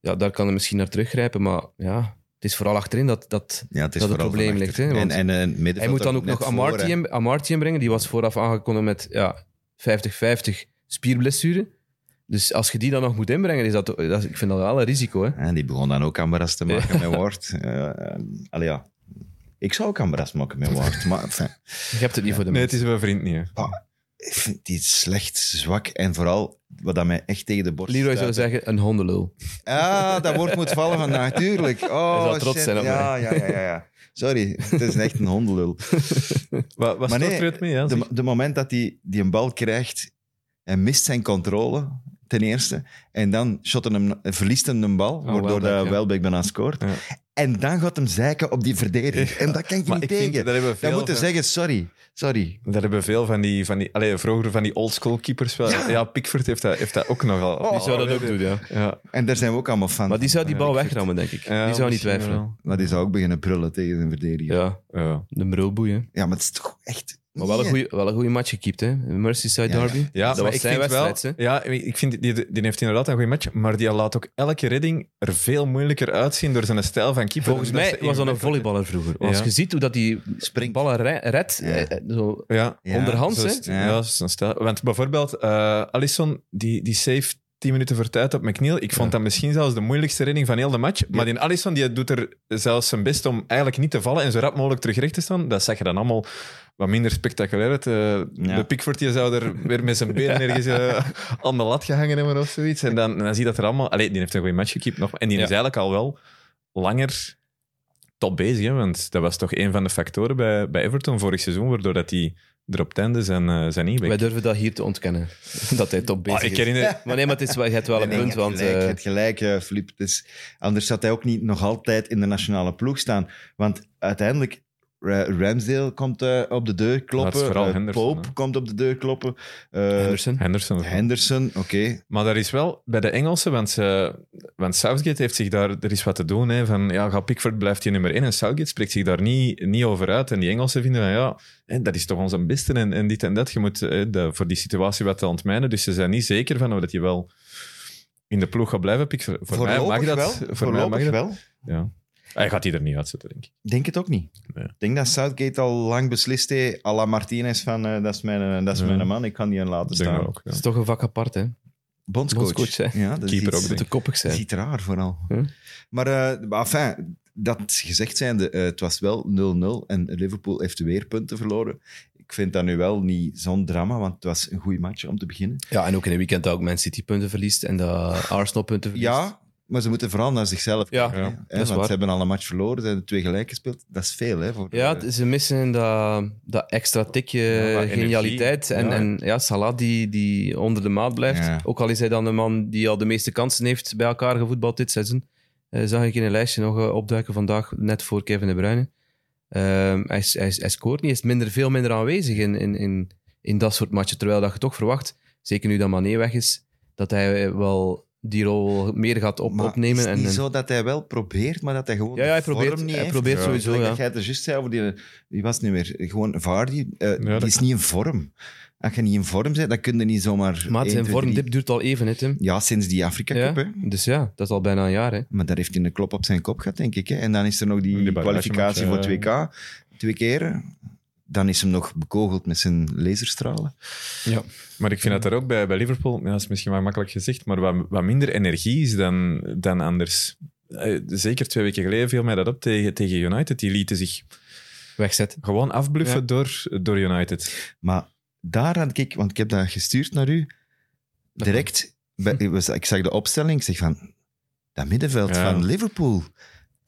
ja, daar kan hij misschien naar teruggrijpen, maar ja, het is vooral achterin dat, dat ja, het is Dat het probleem ligt, hè, want en, en, middenveld Hij moet dan ook nog voor, Amarty inbrengen. Die was vooraf aangekondigd met ja, 50-50 spierblessure. Dus als je die dan nog moet inbrengen, is dat, dat ik vind dat wel een risico. Hè? En die begon dan ook Ambaras te maken met Ward. Uh, allee, ja. Ik zou ook Ambaras maken met Ward, maar enfin, Je hebt het niet voor de Nee, het mensen. is mijn vriend niet. Hè. Ik vind die slecht, zwak en vooral wat dat mij echt tegen de borst Leroy zou zeggen, een hondenlul. Ah, dat woord moet vallen vandaag, tuurlijk. Oh, Hij trots shit. zijn op ja, ja, ja, ja, ja. Sorry, het is echt een hondenlul. Wat, wat Maar nee, er het mee? Ja, De, moment dat hij die een bal krijgt, hij mist zijn controle, ten eerste. En dan shotten hem, verliest hem een bal, waardoor Welbeck, Oh, ja. Welbeck bijna scoort. Ja. En dan gaat hem zeiken op die verdediging. En dat kan ik Maar niet ik vind, tegen. dat hebben Dan moeten van- zeggen, sorry, sorry. Dat hebben veel van die, van die allee, vroeger van die oldschool keepers wel. Ja. Ja. Pickford heeft dat, heeft dat ook nogal. Oh, Die zou dat ook doen, ja. Ja. En daar zijn we ook allemaal van. Maar die zou die Ja, bal wegrammen, denk ik. Ja, die zou niet twijfelen. wel. Maar die zou ook beginnen prullen tegen zijn verdediger. Ja, Ja, Ja. de brulboei, hè. maar het is toch echt... Maar wel een Nee. goeie- wel een goede match gekiept, hè. Merseyside Ja, ja. Derby. Ja, dat was ik zijn vind wel, wedstrijd, hè. Ja, ik vind, die, die heeft inderdaad een goede match, maar die laat ook elke redding er veel moeilijker uitzien door zijn stijl van keeper. Volgens mij was dat een volleyballer vroeger. Als je ziet hoe dat die Springt. ballen re- redt, Ja. zo Ja, Ja. onderhands, zo is. Ja. Stijl. Want bijvoorbeeld, eh Alisson, die, die save 10 minuten voor tijd op McNeil. Ik vond Ja. dat misschien zelfs de moeilijkste redding van heel de match. Maar die Alisson die doet er zelfs zijn best om eigenlijk niet te vallen en zo rap mogelijk terug recht te staan. Dat zag je dan allemaal wat minder spectaculair uit. Eh, Ja. De Pickford die zou er weer met zijn benen ergens eh, aan de lat gehangen hebben of zoiets. En dan, en dan zie je dat er allemaal... Allee, die heeft een goede match gekiept nog. En die Ja. is eigenlijk al wel langer top bezig. Hè? Want dat was toch een van de factoren bij, bij Everton vorig seizoen, waardoor dat die er op het einde zijn, eh, zijn ingewerkt. Wij durven dat hier te ontkennen. dat hij top bezig Ah, ik is. herinner... Maar nee, maar het is wel, je hebt wel een Nee, nee, punt, je hebt want... gelijk, eh, je hebt gelijk, eh, Filip. Het is- anders zou hij ook niet nog altijd in de nationale ploeg staan. Want uiteindelijk, Ramsdale komt op de deur kloppen. is vooral eh, Henderson, Pope hè. komt op de deur kloppen. eh, Henderson. Henderson. Henderson, oké. Maar daar is wel bij de Engelsen, want, ze, want Southgate heeft zich daar, er is wat te doen. Hè, van ja, ga Pickford blijft hier nummer 1 en Southgate spreekt zich daar niet, niet over uit. En die Engelsen vinden van ja, hè, dat is toch onze beste en, en dit en dat. Je moet hè, de- voor die situatie wat te ontmijnen. Dus ze zijn niet zeker van of dat je wel in de ploeg gaat blijven. Pickford. Voor mij mag dat. wel. Voor mij mag dat. wel. Ja. Hij gaat die er niet uitzetten, denk ik. Denk het ook niet. Nee. Ik denk dat Southgate al lang beslist heeft, à la Martinez, van eh, dat is, mijn, eh, dat is Ja. mijn man, ik kan die aan laten staan. dat ook. Dat is toch een vak apart, hè. Bondscoach. Bondscoach, hè. Ja, dat is Keeper iets- ook, Moet te koppig Dat zijn. is iets raar vooral. Maar, eh, maar enfin, dat gezegd zijnde, eh, het was wel 0-0 en Liverpool heeft weer punten verloren. Ik vind dat nu wel niet zo'n drama, want het was een goede match om te beginnen. Ja, en ook in een weekend dat ook Man City punten verliest en dat Arsenal punten verliest. Ja, maar ze moeten vooral naar zichzelf Ja, kijken. ja, hè. dat Hè, is want waar. ze hebben al een match verloren, ze hebben twee gelijk gespeeld. Dat is veel, hè? Voor, Ja, eh, ze missen dat, dat extra tikje Ja, genialiteit. energie. En en ja, Salah die, die onder de maat blijft. Ja. Ook al is hij dan de man die al de meeste kansen heeft bij elkaar gevoetbald dit seizoen. Eh, zag ik in een lijstje nog eh, opduiken vandaag, net voor Kevin De Bruyne. Ehm, hij, hij, hij scoort niet, is minder, veel minder aanwezig in, in, in, in dat soort matchen. Terwijl dat je toch verwacht, zeker nu dat Mané weg is, dat hij wel die rol meer gaat op, maar opnemen. is het en, niet en- zo dat hij wel probeert, maar dat hij gewoon Ja, ja, hij de vorm probeert- niet hij heeft? probeert sowieso, ja. dat jij er juist zei over die, die was nu weer gewoon Vardy, eh, dat die is niet in vorm. Als je niet in vorm bent, dan kun je niet zomaar... maar 1, zijn 2, 3. vormdip duurt al even, hè, Tim. Ja, sinds die Afrika Ja, Cup, hè. dus ja, dat is al bijna een jaar. Hè. Maar daar heeft hij een klop op zijn kop gehad, denk ik. Hè. En dan is er nog die, Die kwalificatie voor bagagematch, 2K, twee keer. Dan is hem nog bekogeld met zijn laserstralen. Maar ik vind dat er ook bij, bij Liverpool, ja, dat is misschien wel makkelijk gezegd, maar wat, wat minder energie is dan, dan anders. Eh, Zeker twee weken geleden viel mij dat op tegen, tegen United. Die lieten zich Wegzetten. gewoon afbluffen Ja. door, door United. Maar daar had ik, want ik heb dat gestuurd naar u, direct, bij, ik was- ik zag de opstelling, ik zeg van, dat middenveld Ja. van Liverpool,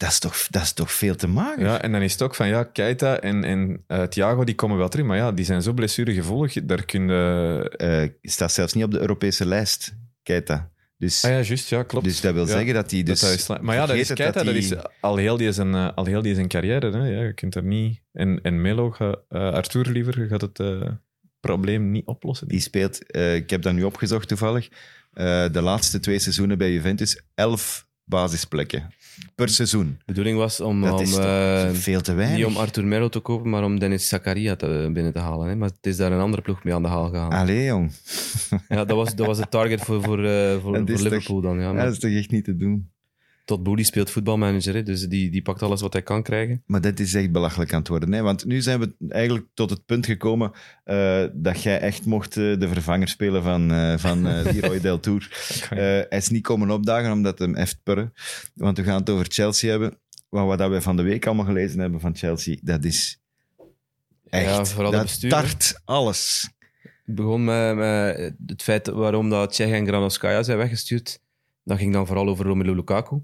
dat is, toch, dat is toch veel te maken? Ja, en dan is het ook van, ja, Keita en, en eh, Thiago, die komen wel terug. Maar ja, die zijn zo blessuregevoelig. Daar kun je... Eh, staat zelfs niet op de Europese lijst, Keita. Dus, Ah ja, juist, ja, klopt. dus dat wil Ja, zeggen dat hij... Dus, dat maar ja, dat is, Keita, dat, is al heel die zijn, eh, al heel die zijn carrière. Hè? Ja, je kunt er niet... En, en Melo, Arthur liever, gaat het probleem niet oplossen. Die speelt, ik heb dat nu opgezocht toevallig, de laatste twee seizoenen bij Juventus, elf basisplekken per seizoen. De bedoeling was om, Dat om, is toch eh, veel te weinig. niet om Arthur Melo te kopen, maar om Dennis Zakaria te, binnen te halen. Hè. Maar het is daar een andere ploeg mee aan de haal gegaan. Allee, jong. Ja, dat was, dat was het target voor, voor, eh, voor, Liverpool dan. Ja. Ja, Maar dat is toch echt niet te doen. Tot Boehly speelt voetbalmanager, hè, dus die, die pakt alles wat hij kan krijgen. Maar dit is echt belachelijk aan het worden. Hè? Want nu zijn we eigenlijk tot het punt gekomen eh, dat jij echt mocht eh, de vervanger spelen van, eh van Leroy Del Tour. Hij is niet komen opdagen omdat hem heeft purren. Want we gaan het over Chelsea hebben. Maar wat we van de week allemaal gelezen hebben van Chelsea, dat is echt... Ja, vooral dat bestuur, tart alles. Het begon met, met het feit waarom dat Tsjech en Granovskaya zijn weggestuurd. Dat ging dan vooral over Romelu Lukaku.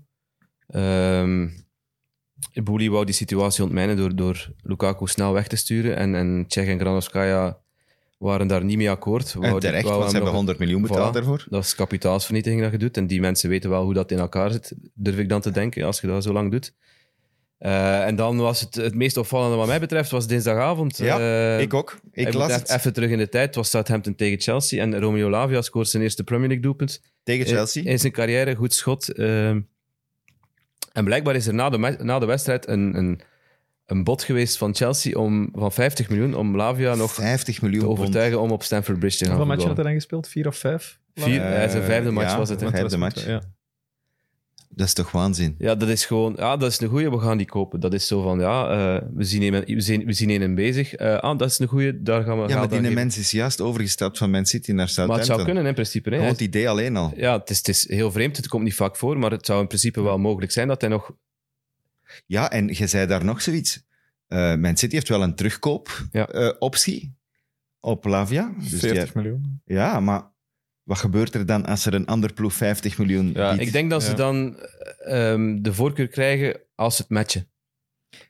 Boehly wou die situatie ontmijnen door, door Lukaku snel weg te sturen. En, en Tsjech en Granovskaya waren daar niet mee akkoord. En Wouden- terecht, want ze hebben nog- 100 miljoen betaald Voilà. daarvoor. Dat is kapitaalsvernietiging dat je doet. En die mensen weten wel hoe dat in elkaar zit, durf ik dan te denken, als je dat zo lang doet. Eh, en dan was het, het meest opvallende wat mij betreft, was dinsdagavond. Ja, Eh, ik ook. Ik las het Even terug in de tijd. Het was Southampton tegen Chelsea. En Romeo Lavia scoort zijn eerste Premier League doelpunt. tegen Chelsea. In zijn carrière, goed schot. Ehm, en blijkbaar is er na de, na de wedstrijd een, een, een bod geweest van Chelsea om, van 50 miljoen om Lavia nog 50 miljoen te overtuigen om op Stamford Bridge te gaan Hoeveel matchen had hij dan gespeeld? Vier of vijf? Vier, Eh, hij zijn vijfde match ja, was het. Vijfde match. Ja. Dat is toch waanzin? Ja, dat is gewoon... Ja, dat is een goeie, we gaan die kopen. Dat is zo van, ja, eh, we, zien een, we, zien, we zien een bezig. Eh, ah, dat is een goeie, daar gaan we Ja, maar die geven. mens is juist overgestapt van Man City naar Maar het Southampton. zou kunnen in principe. Hè. Gewoon Hij- het idee alleen al. Ja, het is, het is heel vreemd, het komt niet vaak voor, maar het zou in principe wel mogelijk zijn dat hij nog... Ja, en je zei daar nog zoiets. Eh Man City heeft wel een Ja. terugkoopoptie op Lavia. Dus die 40 heeft- miljoen. ja, maar wat gebeurt er dan als er een ander ploeg 50 miljoen Ja, biedt? Ik denk dat ze Ja. dan eh, ehm, de voorkeur krijgen als ze het matchen.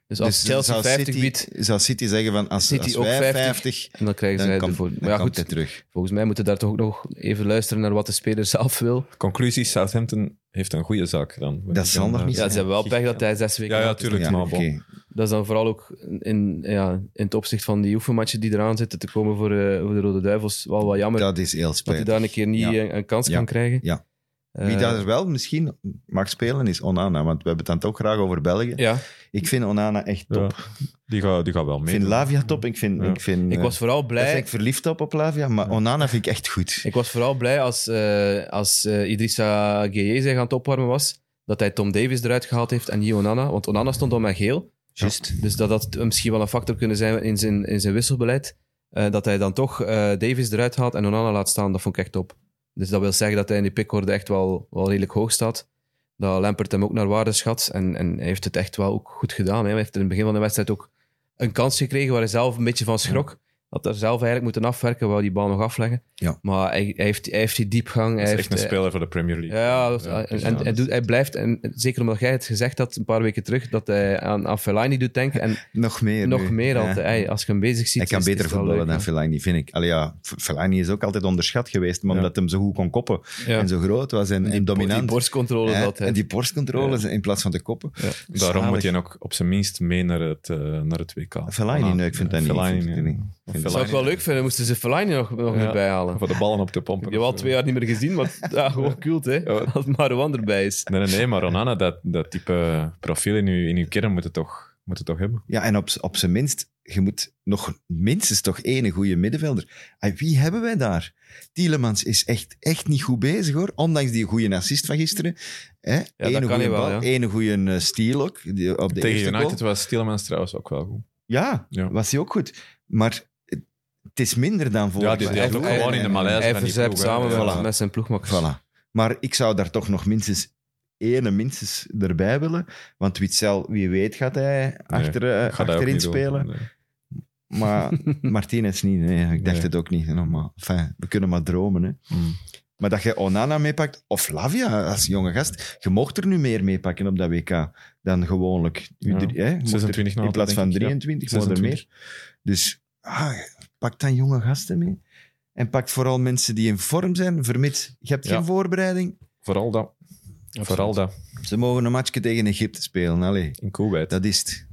Dus als Dus Chelsea zou 50 City, biedt, Zou City zeggen van als, City als ook wij 50, 50, en dan krijgen dan, zij komt, de voor. dan Maar ja, goed, terug. volgens mij moeten daar toch ook nog even luisteren naar wat de speler zelf wil. Conclusie, Southampton heeft een goede zaak gedaan. Dat zal nog niet Ja, ze hebben wel pech dat hij zes weken Ja, ja, tuurlijk. Ja, maar oké. Dat is dan vooral ook in, ja, in het opzicht van die oefenmatchen die eraan zitten te komen voor, eh, voor de Rode Duivels. Wel wat jammer dat, Dat is heel hij spijtig. daar een keer niet Ja. een, een kans Ja. kan krijgen. Ja. Eh, Wie daar wel misschien mag spelen is Onana, want we hebben het dan toch graag over België. Ja, Ik vind Onana echt top. Ja, die gaat die gaat wel Ik mee. vind Lavia top. Ik, vind, Ja. ik, vind, ik eh, was vooral daar blij... ben ik verliefd op, op Lavia, maar Onana vind ik echt goed. Ik was vooral blij als, eh, als eh, Idrissa Gueye zich aan het opwarmen was, dat hij Tom Davis eruit gehaald heeft en niet Onana. Want Onana stond al met geel. Juist. Dus dat had misschien wel een factor kunnen zijn in zijn, in zijn wisselbeleid. Eh, dat hij dan toch eh, Davis eruit haalt en Onana laat staan, dat vond ik echt top. Dus dat wil zeggen dat hij in die pickorde echt wel, wel redelijk hoog staat. Dat Lampert hem ook naar waarde schat. En, en hij heeft het echt wel ook goed gedaan. Hè. Hij heeft in het begin van de wedstrijd ook een kans gekregen waar hij zelf een beetje van schrok. Dat er zelf eigenlijk moeten afwerken, wou die bal nog afleggen. Ja. Maar hij, hij, heeft, hij heeft die diepgang. Hij is heeft, echt een speler voor de Premier League. ja, dat is- Ja, en, dus hij, doet, hij blijft, en zeker omdat jij het gezegd had een paar weken terug, dat hij aan, aan Fellaini doet denken. En Nog meer nog nu. meer Ja. altijd. Hey, als je hem bezig ziet, Hij kan is- beter is voetballen leuk, dan Fellaini, vind ik. Allee, ja, Fellaini is ook altijd onderschat geweest, maar Ja. omdat hem zo goed kon koppen Ja. en zo groot was en, en Die dominant. borstcontrole Hè, dat hij. en die borstcontroles in plaats van de koppen. Daarom Zalig. moet je ook op zijn minst mee naar het, eh, naar het WK. Fellaini, nee, ik vind dat niet. Ik dat zou ik wel leuk vinden, moesten ze Fellaini nog, nog Ja. erbij halen. Voor de ballen op te pompen. Ik heb al of zo. twee jaar niet meer gezien, maar ja, gewoon kult, hè. Ja. Als Marouan erbij is. Nee, nee, nee, maar Ronana, dat, dat type profiel in uw, in uw kern moet het toch, moet het toch hebben. Ja, en op, op zijn minst, je moet nog minstens toch één goede middenvelder. Wie hebben wij daar? Tielemans is echt, echt niet goed bezig, hoor. Ondanks die goede assist van gisteren. Hè? dat Ene kan goede bal, ja. ene goede eh, steal ook. Die, op de Tegen United goal. was Tielemans trouwens ook wel goed. Ja, Ja. was hij ook goed. Maar het- is minder dan voor Ja, die, die hij- heeft ook gewoon in de malaise Hij samen met, Voilà. met zijn ploegmakkers. Voilà. Maar ik zou daar toch nog minstens ene minstens erbij willen. Want Witzel, wie weet, gaat hij achter, eh, achterin doen. spelen. Nee. Maar Martinez niet. Nee, ik dacht Nee. het ook niet. Enfin, we kunnen maar dromen. Hè. Mm. Maar dat je Onana meepakt, of Lavia als jonge gast, je mocht er nu meer meepakken op dat WK dan gewoonlijk. U Ja. drie- hè, je mocht 26 er nog In plaats van altijd, denk ik, 23, ja. maar er 26. meer. Dus ah, pak dan jonge gasten mee. En pak vooral mensen die in vorm zijn, vermits je hebt Ja. geen voorbereiding. Vooral dat. Vooral dat. Ze mogen een matchje tegen Egypte spelen. Allee, In Kuwait. dat is het.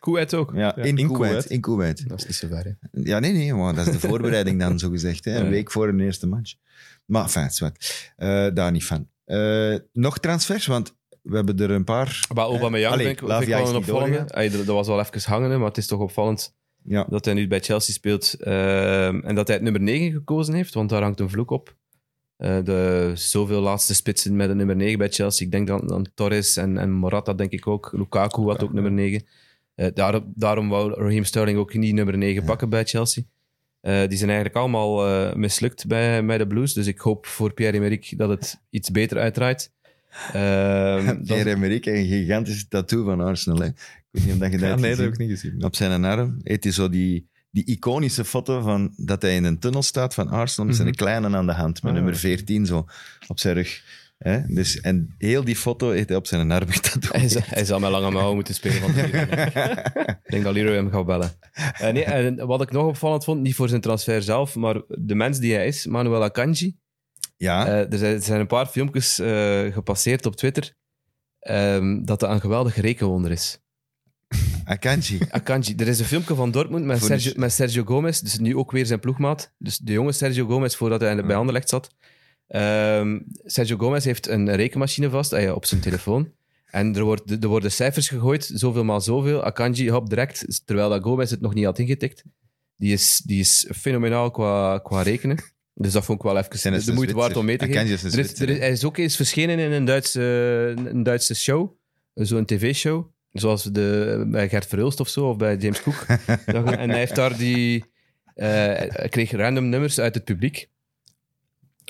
Kuwait ook. Ja, Ja, in, in Kuwait, Kuwait. In Kuwait. Dat is niet zo ver. Hè. Ja, nee, nee, maar dat is de voorbereiding dan, zo gezegd. Hè? Een Ja. week voor een eerste match. Maar, enfin, zwart. Eh daar niet van. Eh, nog transfers, want we hebben er een paar. Maar Aubameyang Allee, vind ik, vind ik wel een opvallende. Ay, dat dat was wel even hangen, hè, maar het is toch opvallend Ja, dat hij nu bij Chelsea speelt. ehm, en dat hij het nummer 9 gekozen heeft, want daar hangt een vloek op. Eh, de zoveel laatste spitsen met een nummer 9 bij Chelsea. Ik denk dan aan Torres en, en Morata, denk ik ook. Lukaku had ook nummer 9. Eh, daarom, daarom wou Raheem Sterling ook niet nummer 9 pakken bij Chelsea. Eh, die zijn eigenlijk allemaal mislukt bij, bij de Blues. Dus ik hoop voor Pierre-Emerick dat het iets beter uitdraait. Ehm, dat- Pierre-Emerick een gigantische tattoo van Arsenal. Hè. Ik weet niet of dat je dat Ja, nee, dat heb ik niet gezien. Op zijn arm. Het is zo die, die iconische foto van dat hij in een tunnel staat van Arsenal met zijn Mhm. kleine aan de hand, met Ah. nummer 14 zo op zijn rug. Hè? Dus, en heel die foto heeft hij op zijn arm getatoeëerd. Hij, hij zou met lange mouwen moeten spelen Ik denk dat Leroy hem gaat bellen. Eh, nee, en wat ik nog opvallend vond, niet voor zijn transfer zelf, maar de mens die hij is, Manuel Akanji. Ja, Eh, er, zijn, er zijn een paar filmpjes eh, gepasseerd op Twitter ehm, dat hij een geweldig rekenwonder is. Akanji. Akanji. Er is een filmpje van Dortmund met Voor Sergio, de- met Sergio Gomez, dus nu ook weer zijn ploegmaat. Dus de jonge Sergio Gomez, voordat hij bij Anderlecht zat. Ehm, Sergio Gomez heeft een rekenmachine vast eh, op zijn telefoon. En er, wordt, er worden cijfers gegooid, zoveel maal zoveel. Akanji hop direct, terwijl dat Gomez het nog niet had ingetikt. Die is, die is fenomenaal qua, qua rekenen. Dus dat vond ik wel even de een moeite waard om mee te geven. Is Er is, er is- hij is ook eens verschenen in een Duitse, een Duitse show. Zo'n tv-show. Zoals de, bij Gert Verhulst of zo, of bij James Cook. en hij heeft daar die... eh, hij kreeg random nummers uit het publiek.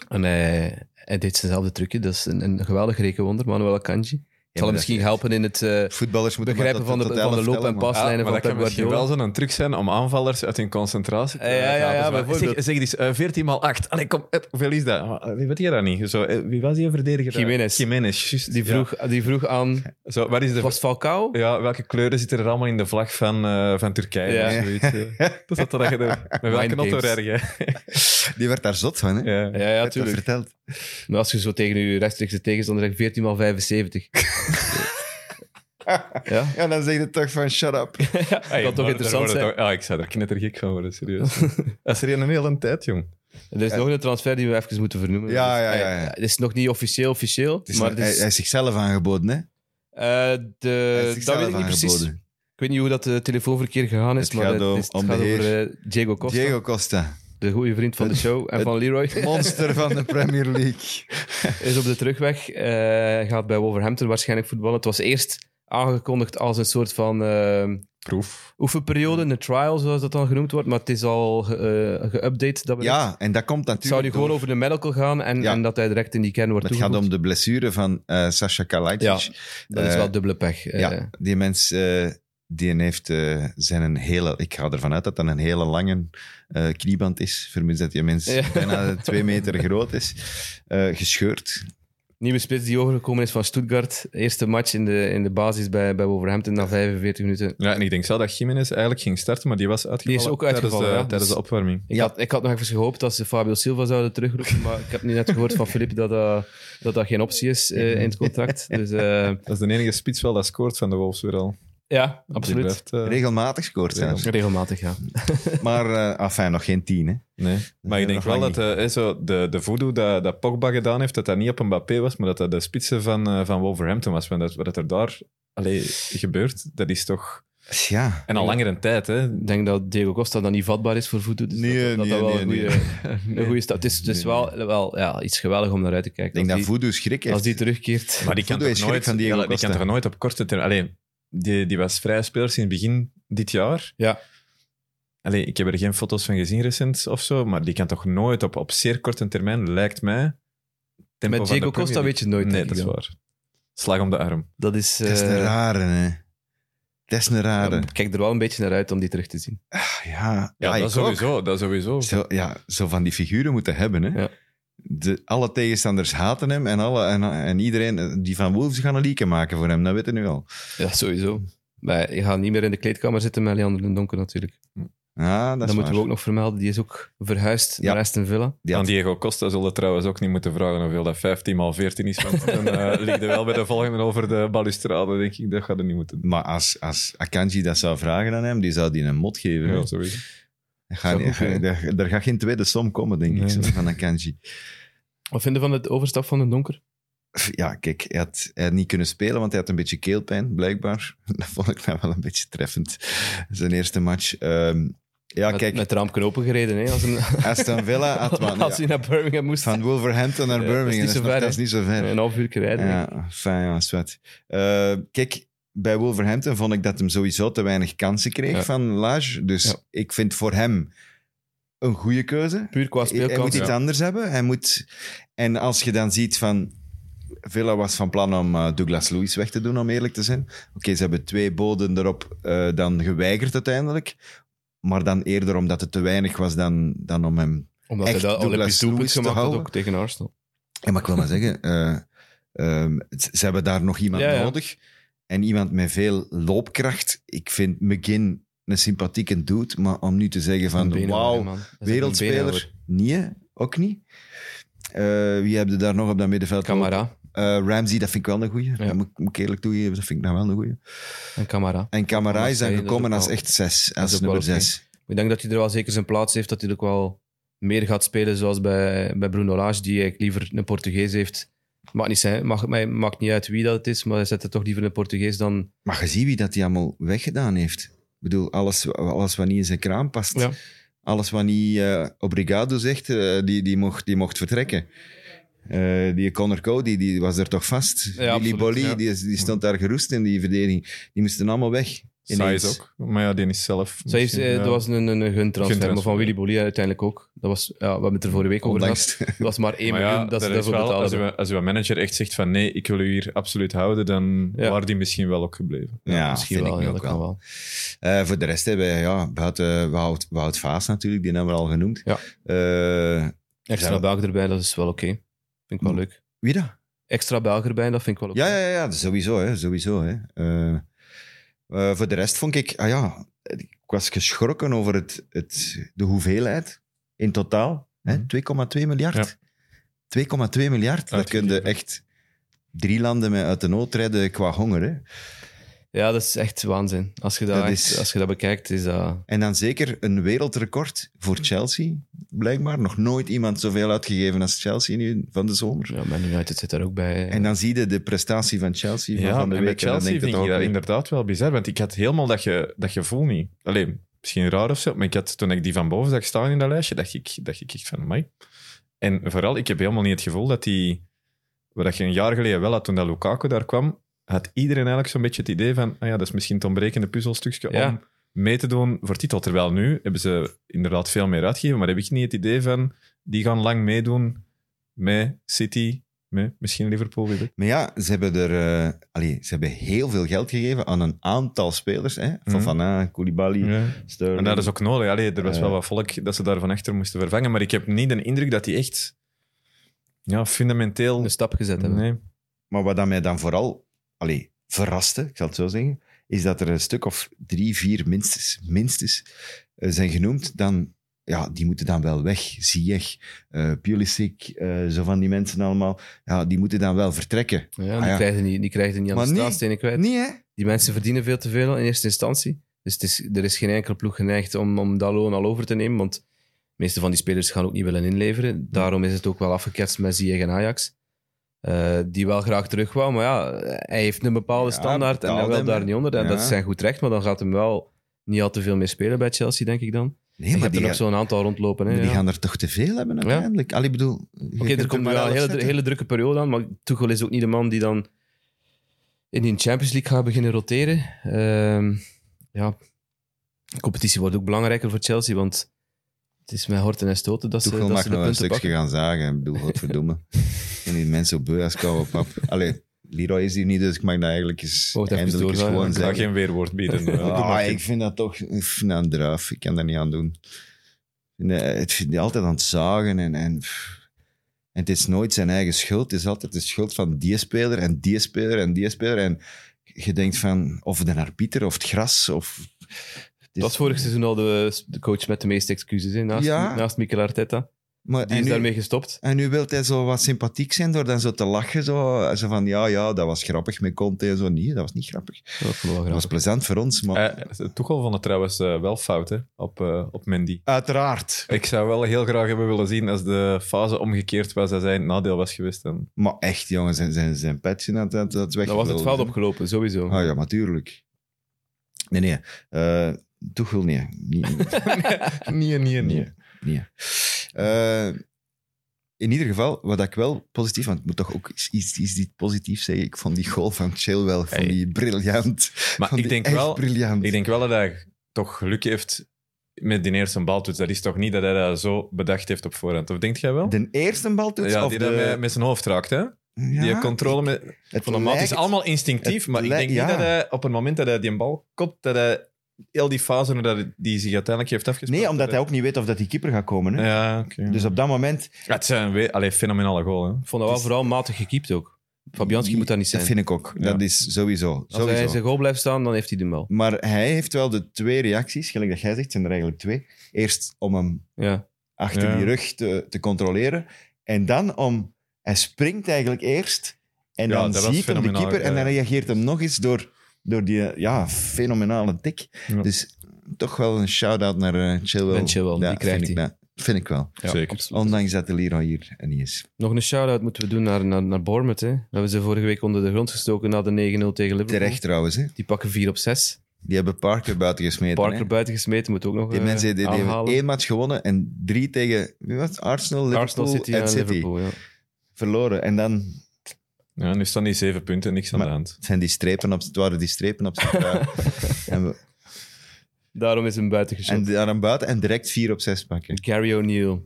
En hij, hij deed zijnzelfde trucje. Dat is een, een geweldig rekenwonder, Manuel Akanji. Het zal hem misschien helpen in het eh, Voetballers moeten begrijpen van de, van loop- en paslijnen maar van dat kan Pep Guardiola. wel zo'n truc zijn om aanvallers uit hun concentratie te Ja, ja, ja, halen. ja. Zeg, zeg eens, eh, 14 maal 8. Allee, kom, eh, hoeveel is dat? Ah, Wie weet je dat niet? Zo, eh, wie was die verdediger? Jiménez. Jiménez, juist. Die vroeg, die vroeg aan... Ja. Zo, wat is de, Was Falcao? ja, welke kleuren zitten er allemaal in de vlag van, eh, van Turkije? Ja. of Zoiets, eh. dat dat je doet. Met welke auto? Die werd daar zot van, hè? Ja. Ja, ja, tuurlijk. verteld. Maar als je zo tegen je rechtstreekse tegenstander zegt 14 x 75. ja? Ja, dan zeg je toch van shut up. ja, Hey, kan toch maar interessant zijn. toch- Ja, ik zou er knettergek van worden, serieus. Dat is er een hele tijd, jong. Er is nog een transfer die we even moeten vernoemen. Ja, ja, ja, ja. Eh, Het is nog niet officieel officieel, Het is maar nog- het hij, is, hij is zichzelf aangeboden, hè? eh, de, Hij is dat weet ik niet precies. Ik weet niet hoe dat de telefoonverkeer gegaan is, Het maar gaat het, om- is- het om gaat de over eh, Diego Costa, Diego Costa, de goede vriend van de show en van Leroy. monster van de Premier League. is op de terugweg. eh, Hij gaat bij Wolverhampton waarschijnlijk voetballen. Het was eerst aangekondigd als een soort van eh, Proef. oefenperiode, een trial zoals dat dan genoemd wordt, maar het is al ge- eh, geüpdate. dat bericht. Ja, en dat komt Het zou natuurlijk nu gewoon door- over de medical gaan en, Ja. en dat hij direct in die kern wordt Het gaat om de blessure van eh Sasha Kalajdzic. Ja, Dat is wel dubbele pech. Ja, die mens die heeft eh, zijn een hele... Ik ga ervan uit dat dat een hele lange eh, knieband is, vermits dat die mens Ja. bijna twee meter groot is. eh, gescheurd. Nieuwe spits die overgekomen is van Stuttgart. Eerste match in de, in de basis bij, bij Wolverhampton na 45 minuten. Ja, en ik denk zelf dat Jiménez eigenlijk ging starten, maar die was uitgevallen, Die is ook tijdens, uitgevallen, ja. tijdens Dus- de opwarming. Ik, Ja. had, ik had nog even gehoopt dat ze Fabio Silva zouden terugroepen, maar ik heb nu net gehoord van Filip dat dat, dat, dat geen optie is eh, in het contract. Dus eh, Dat is de enige spits wel dat scoort van de Wolves weer al. Ja, absoluut. blijft, eh, Regelmatig scoort zelfs. Regelmatig, ja. Maar, eh enfin, nog geen tien, hè. Nee. Maar ik denk wel dat eh, zo de, de voodoo dat, dat Pogba gedaan heeft, dat dat niet op Mbappé was, maar dat dat de spitsen van, eh, van Wolverhampton was. Want dat, wat er daar allee, gebeurt, dat is toch... Ja. En al langer een tijd, hè. Ik denk dat Diego Costa dan niet vatbaar is voor voeten. Dus Nee, dat, dat, nee, dat wel nee, een nee. goede, een goede stap. Het is, het is Nee, wel, wel ja, iets geweldig om naar uit te kijken. Ik denk dat die, Voodoo schrik heeft. als die terugkeert. Maar die kan, Voodoo toch is schrik nooit, van Diego ja, die Costa. kan toch nooit op korte termijn... die, die was vrije speler sinds begin dit jaar. Ja. Allee, ik heb er geen foto's van gezien recent of zo, maar die kan toch nooit op, op zeer korte termijn, lijkt mij... tempo Met van de Diego Costa weet je het nooit, Nee, dat is dan. waar. Slag om de arm. Dat is... Dat is een eh, rare, hè. Dat is een rare. ik kijk er wel een beetje naar uit om die terug te zien. Ja, ja, Ja, ik dat sowieso. Dat sowieso. Zo, ja, zo van die figuren moeten hebben, hè. Ja. De, alle tegenstanders haten hem en, alle, en, en iedereen die van Wolves gaan een lieken maken voor hem. Dat weten we nu al. Ja, sowieso. Maar je gaat niet meer in de kleedkamer zitten met Leander den Donker natuurlijk. Ja, dat Dat is moeten we ook nog vermelden. Die is ook verhuisd Ja. naar Aston Villa. Die Aan Diego Costa zullen trouwens ook niet moeten vragen hoeveel dat 15 x 14 is. Want dan eh ligt er wel bij de volgende over de balustrade, denk ik. Dat gaat er niet moeten. Maar als, als Akanji dat zou vragen aan hem, die zou die een mot geven. Ja, sowieso. Er gaat, geen tweede som komen, denk ik, zo, van Akanji. Wat vinden van het overstap van den Donker? Ja, kijk, hij had, hij had niet kunnen spelen, want hij had een beetje keelpijn, blijkbaar. Dat vond ik nou wel een beetje treffend, zijn eerste match. Ehm, ja, met, kijk, met de rampje opengereden, hè? Als, een, Aston Villa maar, als hij naar Birmingham moest. van Wolverhampton naar Ja, dat is Birmingham. niet Dat is, niet zo ver. Een half uur rijden. Ja, fijn, ja, zwet. Eh, kijk, bij Wolverhampton vond ik dat hem sowieso te weinig kansen kreeg Ja. van Lage. Dus Ja. ik vind voor hem een goede keuze. Puur qua Hij moet speelkans. iets ja. anders hebben. Hij moet... En als je dan ziet van... Villa was van plan om eh, Douglas Lewis weg te doen, om eerlijk te zijn. Oké, ze hebben twee boden erop eh, dan geweigerd uiteindelijk. Maar dan eerder omdat het te weinig was dan, dan om hem... Omdat echt hij dat Douglas Lewis te houden. ook tegen Arsenal. Ja, maar ik wil maar zeggen, eh, ehm, ze hebben daar nog iemand Ja, ja. En iemand met veel loopkracht. Ik vind McGinn een sympathieke dude, maar om nu te zeggen van, wauw, wereldspeler. Nee, hè? ook niet. Eh, wie heb je daar nog op dat middenveld? Camara. Eh, Ramsey, dat vind ik wel een goeie. Ja. Dat moet, moet ik eerlijk toegeven, dat vind ik nou wel een goeie. En Camara. En Camara is dan gekomen als echt zes, als nummer zes. Ik denk dat hij er wel zeker zijn plaats heeft, dat hij ook wel meer gaat spelen zoals bij, bij Bruno Lage, die eigenlijk liever een Portugees heeft. Maakt niet, zijn, mag, mij maakt niet uit wie dat het is, maar hij zet er toch liever een Portugees dan... Maar je ziet wie dat hij allemaal weggedaan heeft. Ik bedoel, alles, alles wat niet in zijn kraam past. Ja. Alles wat niet eh, obrigado zegt, eh, die, die, mocht, die mocht vertrekken. Eh, die Connor Cody, die was er toch vast. Ja, Billy absoluut, Bolly, ja. die, die stond daar gerust in die verdediging. Die moesten allemaal weg. Ineens. Size ook. Maar ja, die is zelf... Zij eh, ja. Dat was een, een, een guntransfer, maar van. Willy Bolly uiteindelijk ook. Dat was, ja, we hebben het er vorige week over gehad. Dat was maar 1 Maar miljoen ja, dat ze is daarvoor betaald als, hebben. uw, als uw manager echt zegt van nee, ik wil u hier absoluut houden, dan Ja. waren die misschien wel ook gebleven. Ja, Misschien vind wel, ik nu ja, ook dat kan wel. wel. Eh, voor de rest hebben we, ja, buiten Wout, Wout Vaas natuurlijk, die hebben we al genoemd. Ja. Eh, Extra Ja. Belg erbij, dat is wel oké. Vind ik wel Mm. leuk. wie dat? Extra Belg erbij, dat vind ik wel oké. Ja, ja, ja, ja, sowieso. Hè, sowieso hè. Eh, eh, voor de rest vond ik, ah ja, ik was geschrokken over het, het, de hoeveelheid in totaal. hè, 2,2 miljard. 2,2 miljard, dat kun je Uitgegeven. echt drie landen met uit de nood redden qua honger. Hè. Ja, dat is echt waanzin. Als je dat, Dat echt- is- als je dat bekijkt, is dat... En dan zeker een wereldrecord voor Chelsea, blijkbaar. Nog nooit iemand zoveel uitgegeven als Chelsea nu van de zomer. Ja, Man United zit daar ook bij. En dan zie je de prestatie van Chelsea van, Ja, van de en week. en dan Chelsea denk je vind ik dat inderdaad wel bizar, want ik had helemaal dat, ge, dat gevoel niet. Alleen, misschien raar of zo, maar ik had, toen ik die van boven zag staan in dat lijstje, dacht ik, dacht ik echt van, mij. En vooral, ik heb helemaal niet het gevoel dat die, wat je een jaar geleden wel had, toen dat Lukaku daar kwam, had iedereen eigenlijk zo'n beetje het idee van, ah ja, dat is misschien het ontbrekende puzzelstukje Ja. om mee te doen voor titel. Terwijl nu hebben ze inderdaad veel meer uitgegeven, maar heb ik niet het idee van, die gaan lang meedoen met City, met misschien Liverpool, weet. Maar ja, ze hebben er eh, allee, ze hebben heel veel geld gegeven aan een aantal spelers. Hè? Fofana, Koulibaly, Ja. Sterling. En dat is ook nodig. Allee, er was Eh. wel wat volk dat ze daar van achter moesten vervangen. Maar ik heb niet de indruk dat die echt ja, fundamenteel... een stap gezet hebben. Nee. Maar wat dat mij dan vooral allee, verraste, ik zal het zo zeggen, is dat er een stuk of drie, vier minstens, minstens eh, zijn genoemd. Dan, ja, die moeten dan wel weg. Ziyech, eh Pulisic, eh, zo van die mensen allemaal. Ja, die moeten dan wel vertrekken. Ja, die, Ah, ja. Krijgen niet, die krijgen niet aan Maar de straatstenen kwijt. Hè? Die mensen verdienen veel te veel in eerste instantie. Dus het is, er is geen enkele ploeg geneigd om, om dat loon al over te nemen. Want de meeste van die spelers gaan ook niet willen inleveren. Daarom is het ook wel afgeketst met Ziyech en Ajax. Eh, die wel graag terug wou, maar ja, hij heeft een bepaalde Ja, standaard en hij wil daar niet onder. En Ja. dat is zijn goed recht, maar dan gaat hem wel niet al te veel meer spelen bij Chelsea, denk ik dan. Nee, je maar hebt die, er nog zo'n aantal rondlopen. Hè, die ja. gaan er toch te veel hebben uiteindelijk. Allee, bedoel... je Oké, er komt maar wel een hele, hele drukke periode aan, maar Tuchel is ook niet de man die dan in die Champions League gaat beginnen roteren. Ehm, ja, de competitie wordt ook belangrijker voor Chelsea, want het is met horten en stoten dat ze, dat mag ze de nog een punten stukje pakken. gaan zagen. Ik bedoel, godverdomme. en die mensen op beu als koude pap. Allee, Leroy is hier niet, dus ik mag dat eigenlijk eens Oh, het even eindelijk eens doorgaan, gewoon Ik ga zeggen. geen weerwoord bieden. Ah, maar. ik vind dat toch ik vind dat een druif. Ik kan daar niet aan doen. Nee, het vind je altijd aan het zagen en, en, pff. En het is nooit zijn eigen schuld. Het is altijd de schuld van die speler en die speler en die speler. En je denkt van, of de arbiter of het gras. Of, Dat was vorig seizoen al de, de coach met de meeste excuses, hè, naast, Ja. naast Mikel Arteta. maar, Die en, is nu, daarmee gestopt. en nu wil hij zo wat sympathiek zijn door dan zo te lachen. Zo, zo van, ja, ja, dat was grappig met Conte en zo. Nee, dat was niet grappig. Dat vond ik wel Dat was grappig. plezant voor ons, maar Eh, Tuchel vond het trouwens eh, wel fout hè, op, eh, op Mendy. uiteraard. Ik zou wel heel graag hebben willen zien als de fase omgekeerd was, dat zij een nadeel was geweest. Dan. Maar echt, jongen, zijn, zijn, zijn petje dat, dat, dat weg. Dan was het veld opgelopen, sowieso. Ah ja, natuurlijk. Nee, nee. Eh Tuchel, nee. Niet, Nee, nee, nee. nee. Eh, in ieder geval, wat ik wel positief... Want ik moet toch ook iets, iets, dit positief zeggen. Ik vond die goal van Chilwell vond Hey. die briljant. Maar ik die denk, wel, briljant. ik denk wel dat hij toch geluk heeft met die eerste baltoets. Dat is toch niet dat hij dat zo bedacht heeft op voorhand? Of denkt jij wel? De eerste baltoets ja, of die de... dat met, met zijn hoofd raakt, hè? Ja, Die controle met... het Van mat lijkt- is allemaal instinctief, het maar ik denk niet dat hij op het moment dat hij die bal kopt, dat hij heel die fase dat hij- die zich uiteindelijk heeft afgespeeld... Nee, omdat dat hij ook niet weet of dat die keeper gaat komen. Hè? Ja, oké. Dus op dat moment... Ja, het zijn we... Allee, fenomenale goal, hè? Ik vond dat wel vooral matig gekiept ook. Fabianski moet dat niet zijn. Dat vind ik ook. Ja. Dat is sowieso. Als hij sowieso. in zijn goal blijft staan, dan heeft hij de bal. Maar hij heeft wel de twee reacties, gelijk dat jij zegt, zijn er eigenlijk twee. Eerst om hem Ja. achter Ja. die rug te, te controleren. En dan om... Hij springt eigenlijk eerst en Ja, dan ziet hem de keeper en dan reageert hem nog eens door, door die ja, fenomenale tik. Ja. Dus toch wel een shout-out naar eh, Chilwell. Ben Chilwell, die Ja, krijgt vind ik, hij. nou, vind ik wel. Ja, Zeker. absoluut. Ondanks dat de Leroy hier niet is. Nog een shout-out moeten we doen naar, naar, naar Bournemouth. Hè. We hebben ze vorige week onder de grond gestoken na de 9-0 tegen Liverpool. Terecht trouwens. Hè. Die pakken 4 op 6. Die hebben Parker buiten gesmeten. Parker hè. buiten gesmeten, moet ook nog Die eh, mensen die, die hebben één match gewonnen en drie tegen wie was? Arsenal, Liverpool Arsenal, City en en City. Liverpool. Ja. Verloren. En dan Ja, nu staan die zeven punten, niks aan Maar- de hand. zijn die strepen op, het waren die strepen op zijn en, we, Daarom is hem buiten en geschot. daar aan buiten en direct 4 op 6 pakken. Gary O'Neill.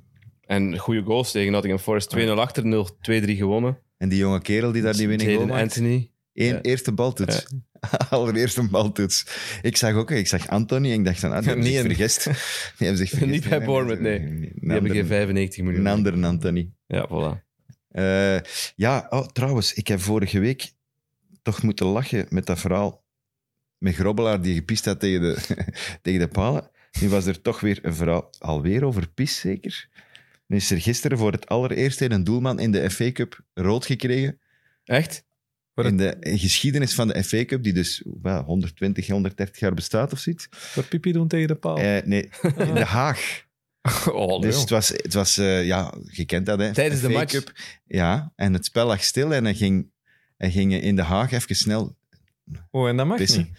En goede goals tegen Nottingham Forest. 2-0 achter, 0-2-3 gewonnen. En die jonge kerel die daar die winning goal maakt. Anthony. Eén Ja. eerste baltoets. Allereerste baltoets. Ik zag ook, ik zag Anthony en ik dacht van, ah, die hebben Niet zich een- vergist. Die hebben zich vergist. Niet bij Bournemouth, nee. Een Die hebben geen 95 miljoen. Een andere Anthony. Ja, voilà. Eh, ja, oh, trouwens, ik heb vorige week toch moeten lachen met dat verhaal met Grobbelaar die gepist had tegen de, tegen de palen. Nu was er toch weer een verhaal, alweer over pis zeker. Nu is er gisteren voor het allereerst een doelman in de FA Cup rood gekregen. Echt? Voor In de geschiedenis van de FA Cup, die dus wel, 120, 130 jaar bestaat of zoiets. Wat Pipi doen tegen de paal. Eh, nee, in De Haag. oh, Dus het was, het was eh, ja, je kent dat hè. Tijdens de match. Cup. Ja, en het spel lag stil en hij ging, hij ging in De Haag even snel oh, en dat mag pissen. niet.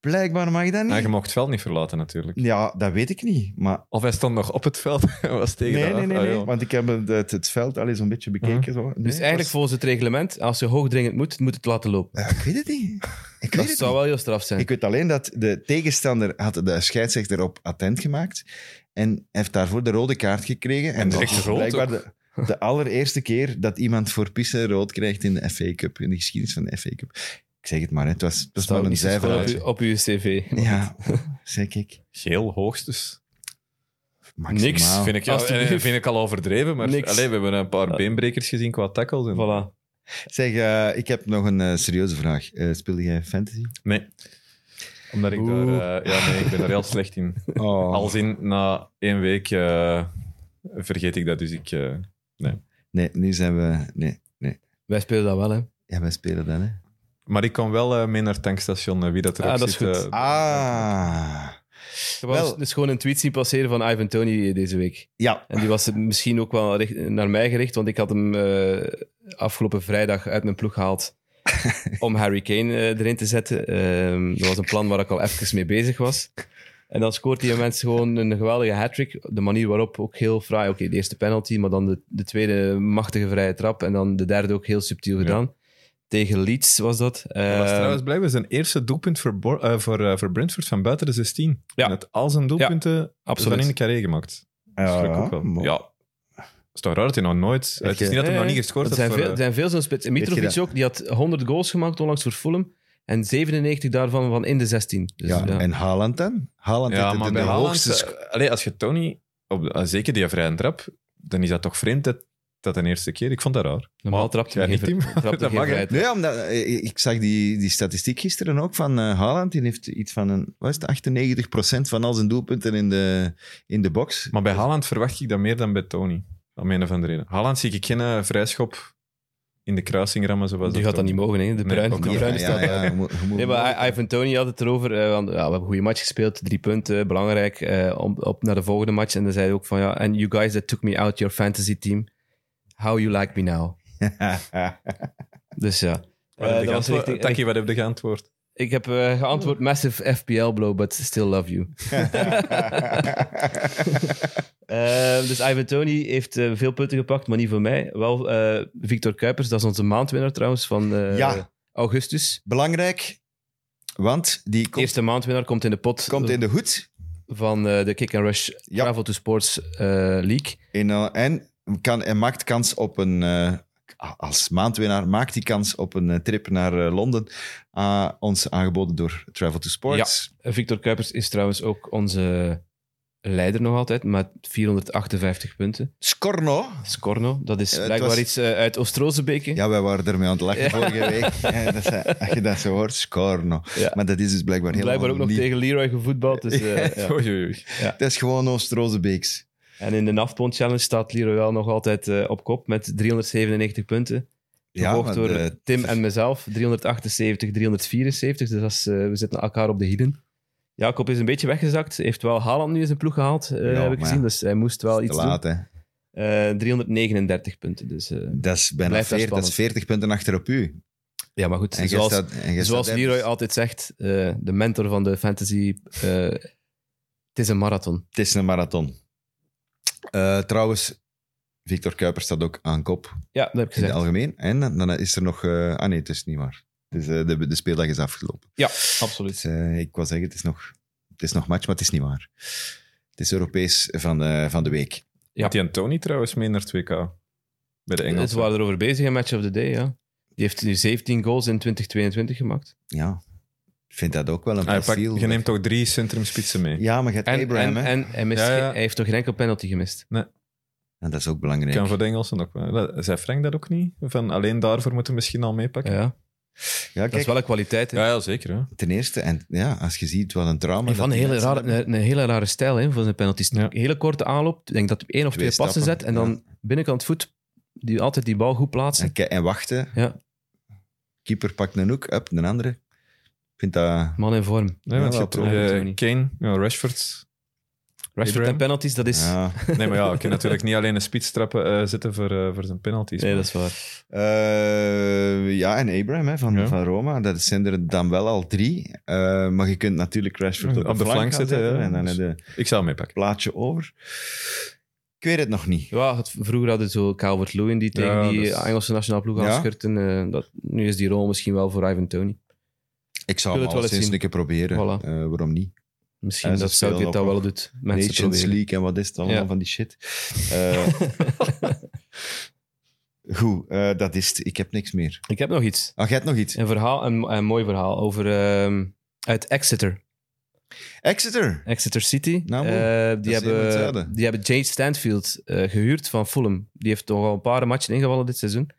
Blijkbaar mag dat niet. Je mocht het veld niet verlaten, natuurlijk. Ja, dat weet ik niet. Maar Of hij stond nog op het veld en was tegen nee, nee, nee, Ah, nee. Want ik heb het, het, veld al eens een beetje bekeken. Zo. Nee, Dus eigenlijk was- volgens het reglement, als je hoogdringend moet, moet het laten lopen. Ja, ik weet het niet. Ik weet Dat het zou niet. wel heel straf zijn. Ik weet alleen dat de tegenstander had de scheidsrechter op attent gemaakt en heeft daarvoor de rode kaart gekregen. En, En dat direct is rood blijkbaar de, de allereerste keer dat iemand voor pissen rood krijgt in de FA Cup, in de geschiedenis van de FA Cup. Ik zeg het maar, hè. het was, het was een schoon op, uw- op uw cv. Ja, zeg ik. Geel hoogstens. Maximaal. Niks, Vind ik, ja, Alsjeblieft. eh, vind ik al overdreven, maar Niks. allee, we hebben een paar beenbrekers gezien qua tackles. En... Voilà. Zeg, eh, ik heb nog een eh, serieuze vraag. Eh speelde jij fantasy? Nee. Omdat ik Oeh. daar... eh, ja, nee, ik ben daar heel slecht in. Oh. Als in, na één week eh, vergeet ik dat, dus ik... eh, Nee, nu zijn we... Nee, nee. Wij spelen dat wel, hè. Ja, wij spelen dan, hè. Maar ik kom wel eh, mee naar het tankstation, eh, wie dat er Ah, ook dat is goed. eh, Ah. Wel Wel- dus gewoon een tweet zien passeren van Ivan Tony deze week. Ja. En die was misschien ook wel richt- naar mij gericht, want ik had hem eh, afgelopen vrijdag uit mijn ploeg gehaald om Harry Kane erin te zetten. Ehm, dat was een plan waar ik al even mee bezig was. En dan scoort hij mensen gewoon een geweldige hat-trick. De manier waarop ook heel fraai. Oké, de eerste penalty, maar dan de, de tweede machtige vrije trap. En dan de derde ook heel subtiel gedaan. Tegen Leeds was dat. dat was Ehm, trouwens blijkbaar zijn eerste doelpunt voor, Bor- eh, voor, eh, voor Brentford van buiten de 16. Ja. En het al zijn doelpunten absoluut. van in de carré gemaakt. Ja, Schrik ook wel. maar- Ja. Het is toch raar dat hij nog nooit... Het is niet dat hij Ja, nog ja. niet gescoord Er heeft zijn voor... veel, er eh, zijn veel zo'n spits. Mitrovic dat? ook, die had 100 goals gemaakt onlangs voor Fulham. En 97 daarvan van in de 16. Dus, ja. ja. En Haaland dan? Haaland ja, heeft de, maar de, bij de Haaland... hoogste... allee, als je Tony... Op, zeker die vrije trap, dan is dat toch vreemd dat dat de eerste keer. Ik vond dat raar. Normaal Maar trapt hij niet, hij Dat mag, Nee, omdat, eh, ik zag die, die statistiek gisteren ook van eh Haaland. Die heeft iets van een, wat is het, 98% van al zijn doelpunten in de, in de box. Maar bij Haaland verwacht ik dat meer dan bij Tony. Om een of andere reden. Haaland zie ik geen eh, vrijschop in de kruising rammen zoals Die gaat dat niet mogen, hè. De bruin, de bruin ja, Nee, maar I- Ivan Tony had het erover. want, ja, we hebben een goede match gespeeld, drie punten, belangrijk. eh, op, op naar de volgende match. En dan zei hij ook van ja, and you guys that took me out your fantasy team, how you like me now. Dus ja. Wat Eh, heb je dat was geantwoord? richting- Taki, wat heb je geantwoord? Ik heb eh, geantwoord massive FPL blow, but still love you. Eh, dus Ivan Tony heeft eh, veel punten gepakt, maar niet voor mij. Wel eh, Victor Kuipers, dat is onze maandwinnaar trouwens van eh, Ja. augustus. Belangrijk, want die komt, Eerste maandwinnaar komt in de pot komt in de hoed. van eh, de Kick and Rush Ja. Travel to Sports eh, League. In, en, kan, en maakt kans op een... eh, als maandwinnaar maakt hij kans op een eh, trip naar eh, Londen. ah, ons aangeboden door Travel to Sports. Eh, Victor Kuipers is trouwens ook onze leider nog altijd, met 458 punten. Scorno. Scorno, dat is blijkbaar was- iets uit Oost-Rozebeke. Ja, wij waren ermee aan het lachen Ja. vorige week. Ja, dat als je dat zo hoort, Scorno. Ja. Maar dat is dus blijkbaar helemaal Blijkbaar ook nog tegen Leroy gevoetbald. Dus, eh, ja. Dat is gewoon Oost-Rozebeeks. En in de NAFPON Challenge staat Leroy wel nog altijd eh, op kop met 397 punten. Ja, Gevolgd maar door de- Tim en mezelf, 378, 374. Dus eh, we zitten elkaar op de hielen. Jacob is een beetje weggezakt. Heeft wel Haaland nu in zijn ploeg gehaald, eh, Ja, heb ik gezien. Dus hij moest wel iets laat, doen. Eh, 339 punten. Dus, Dat is bijna Blijft wel 40, dat is 40 punten achter op u. ja, maar goed. En zoals staat- zoals Leroy altijd zegt, de mentor van de fantasy, het is een marathon. Het is een marathon. Eh, trouwens, Victor Kuiper staat ook aan kop Ja, dat heb ik in het gezegd. algemeen. En dan dan is er nog... eh, ah nee, het is niet waar. Het is, eh, de, de speeldag is afgelopen. Ja, absoluut. Dus, ik wou zeggen, het is, nog, het is nog match, maar het is niet waar. Het is Europees van, eh, van de week. Ja. Had die Antoni trouwens mee naar 2K? Bij de Ze Engelsen. waren erover bezig in Match of the Day, ja. Die heeft nu 17 goals in 2022 gemaakt. Ja, vind dat ook wel een Ah, je, pakt- profiel. je neemt toch drie centrumspitsen mee? Ja, maar je hebt En, Abraham, en, hè. en hij, mist Ja, ja. geen- hij heeft toch geen enkel penalty gemist. En dat is ook belangrijk. Kan voor de Engelsen ook wel. Zei Frank dat ook niet? Van alleen daarvoor moeten we misschien al meepakken? Ja, Ja, dat is wel een kwaliteit. hè. Ja, ja, zeker. Hè. ten eerste, en ja, als je ziet wat een trauma... Wel een hele, rare, een, een hele rare stijl hè, voor zijn penalties. Ja. Een hele korte aanloop. Ik denk dat hij één of twee, Twee passen stappen, zet. En dan binnenkant voet die, altijd die bal goed plaatsen. En wachten. Ja. Keeper pakt een hoek, up, een andere. Ik vind dat... Man in vorm. Nee, hebt pro- eh, Tony. Kane, ja, Rashford. Rashford Abraham. en penalties, dat is... Ja. Nee, maar ja, je kan natuurlijk niet alleen een spitstrappen eh zetten voor, eh, voor zijn penalties. Nee, maar- dat is waar. Eh, ja, en Abraham hè, van, Ja. van Roma. Dat zijn er dan wel al drie. Eh, maar je kunt natuurlijk Rashford op, Op de flank zetten, ja. En dan Dus- je Ik zou hem meepakken. plaatje over. Ik weet het nog niet. Ja, het, vroeger hadden we zo Calvert Lewin die tegen Ja, die dat Engelse nationale ploeg Ja. aanschurten. Eh, dat, nu is die rol misschien wel voor Ivan Tony. Ik zou het wel eens zien. een keer proberen. Voilà. Eh, waarom niet? Misschien ze dat Southgate dat wel doet. Mensen Nations proberen. League en wat is het allemaal Ja. van die shit. Eh, goed, eh, dat is het. Ik heb niks meer. Ik heb nog iets. Ah, jij hebt nog iets? Een verhaal, een, een mooi verhaal over ehm, uit Exeter. Exeter. Exeter City. Nou, Eh, die, hebben, die hebben Jade Stanfield eh, gehuurd van Fulham. Die heeft toch al een paar matchen ingevallen dit seizoen.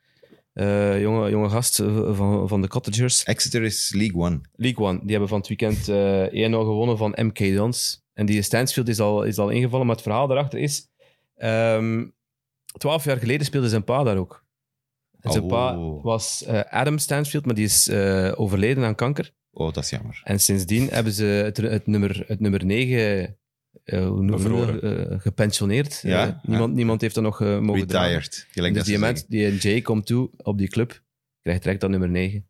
Eh, jonge, jonge gast van, van de Cottagers. Exeter is League One. League One. Die hebben van het weekend eh 1-0 gewonnen van MK Dons. En die Stansfield is al, is al ingevallen. Maar het verhaal daarachter is... ehm, Twaalf jaar geleden speelde zijn pa daar ook. En zijn Oh. pa was eh, Adam Stansfield, maar die is overleden aan kanker. Oh, dat is jammer. En sindsdien hebben ze het, het, nummer, het nummer 9 eh, hoe noemen we. Eh, gepensioneerd. Ja, Eh, niemand, ja. niemand heeft dat nog mogen dragen. Retired. Gelijk Dus die, mens, die Jay komt toe op die club, krijgt direct dat nummer 9. zeggen.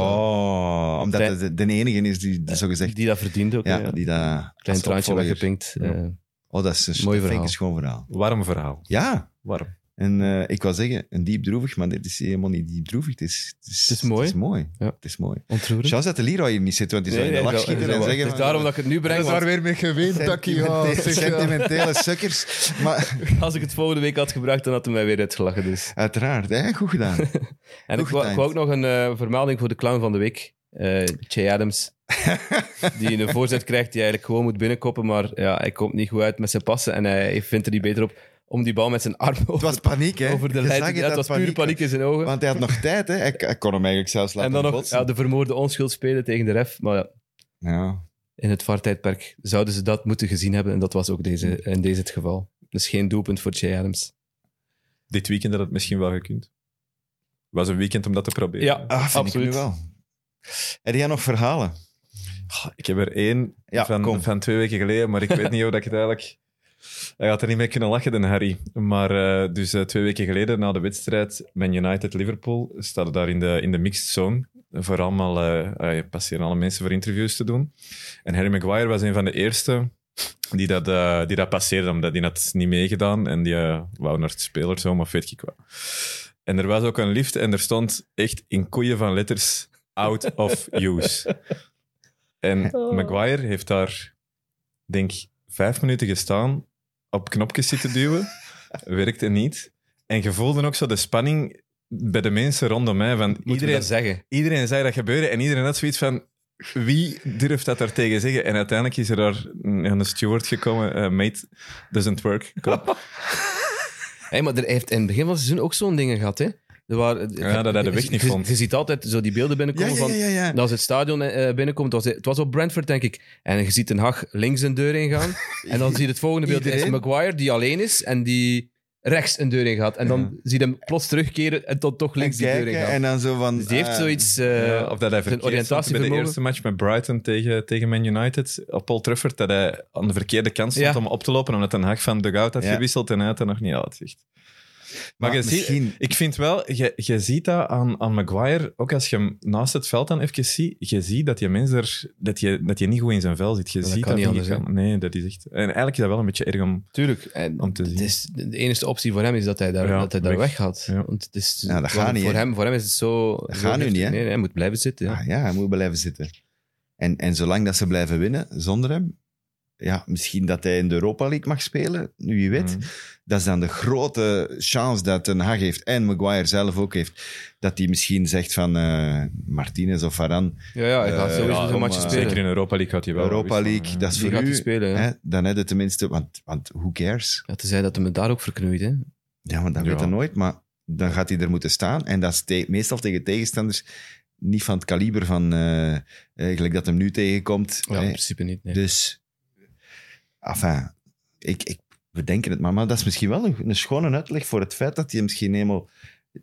Oh, omdat Klein- het de, de enige is die zo gezegd... Die dat verdient ook. Ja, Ja, die dat... Klein als traantje weggepinkt. Ja. eh. Oh, dat is een, Mooi verhaal. een schoon verhaal. Warm verhaal. Ja, Warm. En eh, ik wou zeggen, een diep droevig, maar dit is helemaal niet diep droevig. Het is, het is, Het is mooi. Het is mooi. Ja. Het is mooi. ontroerend. Chance dat de Leroy hier niet zit, want die zou in de lach schieten dat- en dat- zeggen... Het is daarom dat ik het nu breng. want weer mee geween, Sentimentele, sentimentele sukkers. Maar als ik het volgende week had gebruikt, dan had hij mij weer uitgelachen. Dus. uiteraard, hè? goed gedaan. En Goed ik wou, ik getimed. wou ook nog een eh, vermelding voor de clown van de week. Eh Che Adams. die een voorzet krijgt die eigenlijk gewoon moet binnenkoppen. Maar ja, hij komt niet goed uit met zijn passen. En hij vindt er niet beter op om die bal met zijn arm Het over, was paniek, hè? over de Je lijn te het, ja, Het dat was pure paniek in zijn ogen. Want hij had nog tijd, hè? Hij, hij kon hem eigenlijk zelfs laten en dan nog botsen. ja, de vermoorde onschuld spelen tegen de ref. Maar ja, Ja. in het VAR-tijdperk zouden ze dat moeten gezien hebben. En dat was ook deze, in deze het geval. Dus geen doelpunt voor Jay Adams. Dit weekend had het misschien wel gekund. was een weekend om dat te proberen. Ja, Ah, vind absoluut. ik wel. Heb jij nog verhalen? Ik heb er één Ja, van, kom. van twee weken geleden, maar ik weet niet hoe dat ik het eigenlijk... Hij had er niet mee kunnen lachen, de Harry. Maar eh, dus eh, twee weken geleden, na de wedstrijd Man United-Liverpool, staat daar in de, in de mixed zone. Voor allemaal, eh eh, passeren alle mensen voor interviews te doen. En Harry Maguire was een van de eerste die dat, die dat passeerde, omdat die had niet meegedaan en die wou naar het spelershome of weet ik wat. En er was ook een lift en er stond echt in koeien van letters out of use. En Maguire heeft daar, denk ik, vijf minuten gestaan, op knopjes zitten duwen. Werkte niet. En je voelde ook zo de spanning bij de mensen rondom mij. Van iedereen, dat zeggen? iedereen zei dat gebeuren en iedereen had zoiets van... Wie durft dat daar tegen zeggen? En uiteindelijk is er daar een steward gekomen. eh, mate, doesn't work. Hey, maar er heeft in het begin van het seizoen ook zo'n dingen gehad, hè? Er waren, Ja, dat hij de weg niet je, vond. Je ziet altijd zo die beelden binnenkomen ja, van... ja, ja. En als het stadion eh, binnenkomt, het was, het was op Brentford, denk ik. En je ziet een Hag links een deur ingaan. En dan zie je het volgende beeld, is Iedereen? Maguire die alleen is en die rechts een deur ingaat. En dan zie je hem plots terugkeren en tot toch links en die deur ingaan. en dan zo van... Dus die heeft ah, zoiets... eh, Ja, of dat hij verkeerd bij de eerste match met Brighton tegen, tegen Man United op Old Trafford, dat hij aan de verkeerde kant stond Ja. om op te lopen, omdat een Hag van de goud had Ja. gewisseld en hij had er nog niet uitzicht. Maar, Maar je ziet, ik vind wel, je, je ziet dat aan, aan Maguire, ook als je hem naast het veld dan even ziet, je ziet dat je mens er, dat je, dat je niet goed in zijn vel zit. Je Dat ziet kan niet anders, Nee, dat is echt... En eigenlijk is dat wel een beetje erg om... Tuurlijk. En Om te zien. Het is, de enige optie voor hem is dat hij daar, Ja, dat hij daar weg. weggaat. Ja. Want het is, Ja, dat gaat niet, Voor hè. hem, voor hem is het zo... Dat zo gaat nu niet, hè. Nee, nee, hij moet blijven zitten. Ja. Ah, ja, hij moet blijven zitten. En, en zolang dat ze blijven winnen zonder hem, ja, misschien dat hij in de Europa League mag spelen, nu wie weet. Mm. Dat is dan de grote chance dat Ten Hag heeft en Maguire zelf ook heeft, dat hij misschien zegt van eh, Martinez of Varane, Ja, ja, hij gaat Eh, sowieso ja, zo'n match eh, spelen. Zeker in Europa League gaat hij wel Europa League, ja. dat is Die voor gaat u. hij spelen, hè, dan heb je tenminste, want, want who cares? Ja, tenzij dat hij me daar ook verknoeit, hè. Ja, want dat Ja. weet je nooit, maar dan gaat hij er moeten staan. En dat is te- meestal tegen tegenstanders niet van het kaliber van eh eigenlijk dat hem nu tegenkomt. Ja, hè. in principe niet. Nee. Dus, enfin, ik, ik, we denken het maar, maar dat is misschien wel een, een schone uitleg voor het feit dat hij misschien helemaal...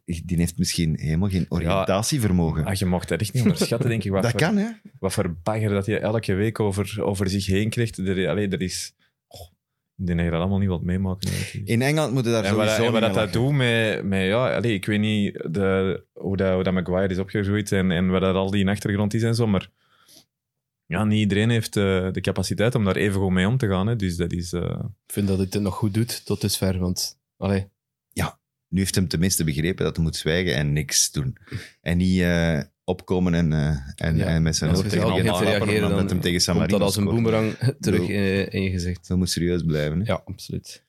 Die heeft misschien helemaal geen oriëntatievermogen. Ah, je mocht dat echt niet onderschatten, denk ik. Wat dat voor, kan, hè? Wat voor bagger dat je elke week over, over zich heen krijgt. Er, allee, er is... Oh, ik denk dat je dat allemaal niet wilt meemaken. In Engeland moeten daar En wat, sowieso en wat dat, dat doet met, met ja, allee, ik weet niet de, hoe, dat, hoe dat Maguire is opgegroeid en, en wat dat al die in achtergrond is en zo, maar ja, niet iedereen heeft eh, de capaciteit om daar even goed mee om te gaan. Hè. Dus dat is... eh, Ik vind dat hij het nog goed doet tot dusver, want... Allee, Nu heeft hem tenminste begrepen dat hij moet zwijgen en niks doen. En niet eh, opkomen en, eh, en, Ja. en met zijn hoofd tegen reageren, dan hem tegen San komt Marino dat als een boemerang terug in, in je gezicht. Dat moet serieus blijven. Hè? Ja, absoluut.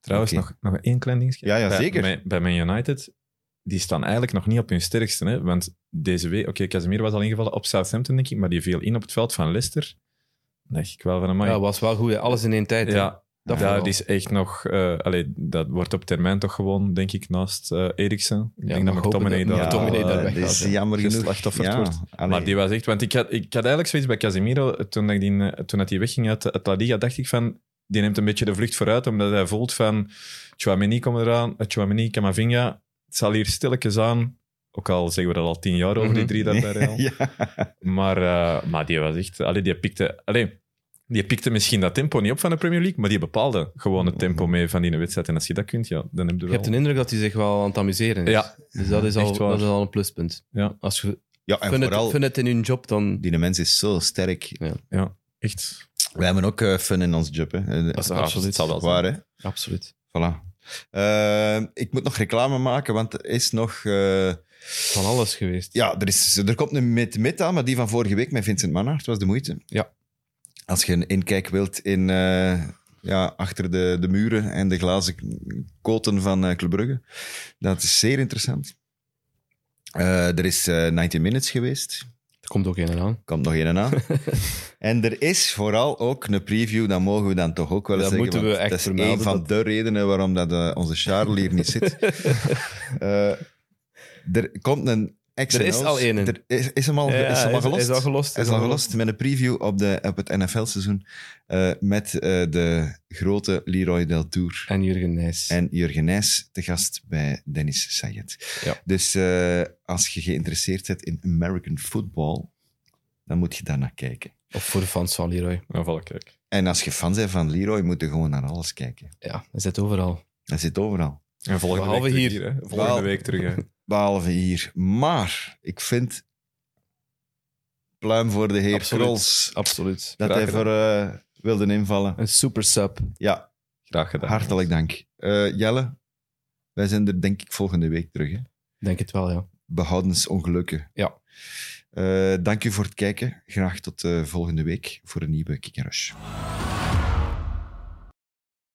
Trouwens, nog, nog één klein dingetje. Ja, ja, bij, zeker. Bij, bij Man United, die staan eigenlijk nog niet op hun sterkste. Hè? Want deze week, oké, Casemiro was al ingevallen op Southampton, denk ik, maar die viel in op het veld van Leicester. Dacht ik wel van, amai. Ja, was wel goed. hè. Alles in één tijd. hè. Ja, Dat dat, is echt nog... eh allee, dat wordt op termijn toch gewoon, denk ik, naast eh Eriksen. Ik Ja, denk dat McTominay dat daar... McTominay daar eh, weggaat, dat is jammer genoeg. geslachtofferd Ja, wordt. allee. Maar die was echt... Want ik had, ik had eigenlijk zoiets bij Casemiro, toen, ik die, toen dat hij wegging uit, uit La Liga, dacht ik van... Die neemt een beetje de vlucht vooruit, omdat hij voelt van... Chouameni komt eraan, eh, Chouameni, Camavinga. Het zal hier stilletjes aan... Ook al zeggen we dat al tien jaar over die Mhm. drie daar bij Real. ja. Maar, eh, maar die was echt... Allee, die pikte... Allee, die pikte misschien dat tempo niet op van de Premier League, maar die bepaalde gewoon het tempo mee van die wedstrijd. En als je dat kunt, ja, dan heb je Je wel... hebt de indruk dat hij zich wel aan het amuseren is. Ja. Dus dat is, al, dat is al een pluspunt. Ja. Als je ja, en vooral, het, vindt het in je job, dan... die mens is zo sterk. Ja, echt. Wij hebben ook eh, fun in ons job. Hè. Dat is absoluut. zal wel Waar, zijn. hè? Absoluut. Voilà. Eh, ik moet nog reclame maken, want er is nog... eh, Van alles geweest. ja, er, is, er komt een met met aan, maar die van vorige week met Vincent Manhart was de moeite. Ja. Als je een inkijk wilt in... eh, ja, achter de, de muren en de glazen koten van Club Brugge. Dat is zeer interessant. Er is eh 90 Minutes geweest. Er komt ook een aan. Komt nog één aan. en er is vooral ook een preview, dat mogen we dan toch ook wel Dat zeggen. moeten we echt dat is een van dat- de redenen waarom dat, eh, onze Charles hier niet zit. Eh, er komt een X Er is al één. Er is, is hem al, Ja, is hem al is- gelost? is al gelost, Hij is al gelost met een preview op, de, op het NFL-seizoen eh, met eh, de grote Leroy Deltour. En Jurgen Nijs. En Jurgen Nijs te gast bij Dennis Sayed. Ja. Dus eh, als je geïnteresseerd bent in American football, dan moet je daar naar kijken. Of voor de fans van Leroy. Nou, voilà, kijk. En als je fan bent van Leroy, moet je gewoon naar alles kijken. Ja, hij zit overal. Dat zit overal. En volgende Behalve week terug hier. hier. hè. volgende Wel- week terug. Hè. Behalve hier. Maar ik vind pluim voor de heer Absoluut. Krols Absoluut. dat Graag hij voor eh, wilde invallen. Een super sub. Ja, Graag gedaan. hartelijk dank. Eh, Jelle, wij zijn er denk ik volgende week terug. Hè? Denk het wel, ja. behoudens ongelukken. Ja. Eh, dank u voor het kijken. Graag tot volgende week voor een nieuwe Kick Rush.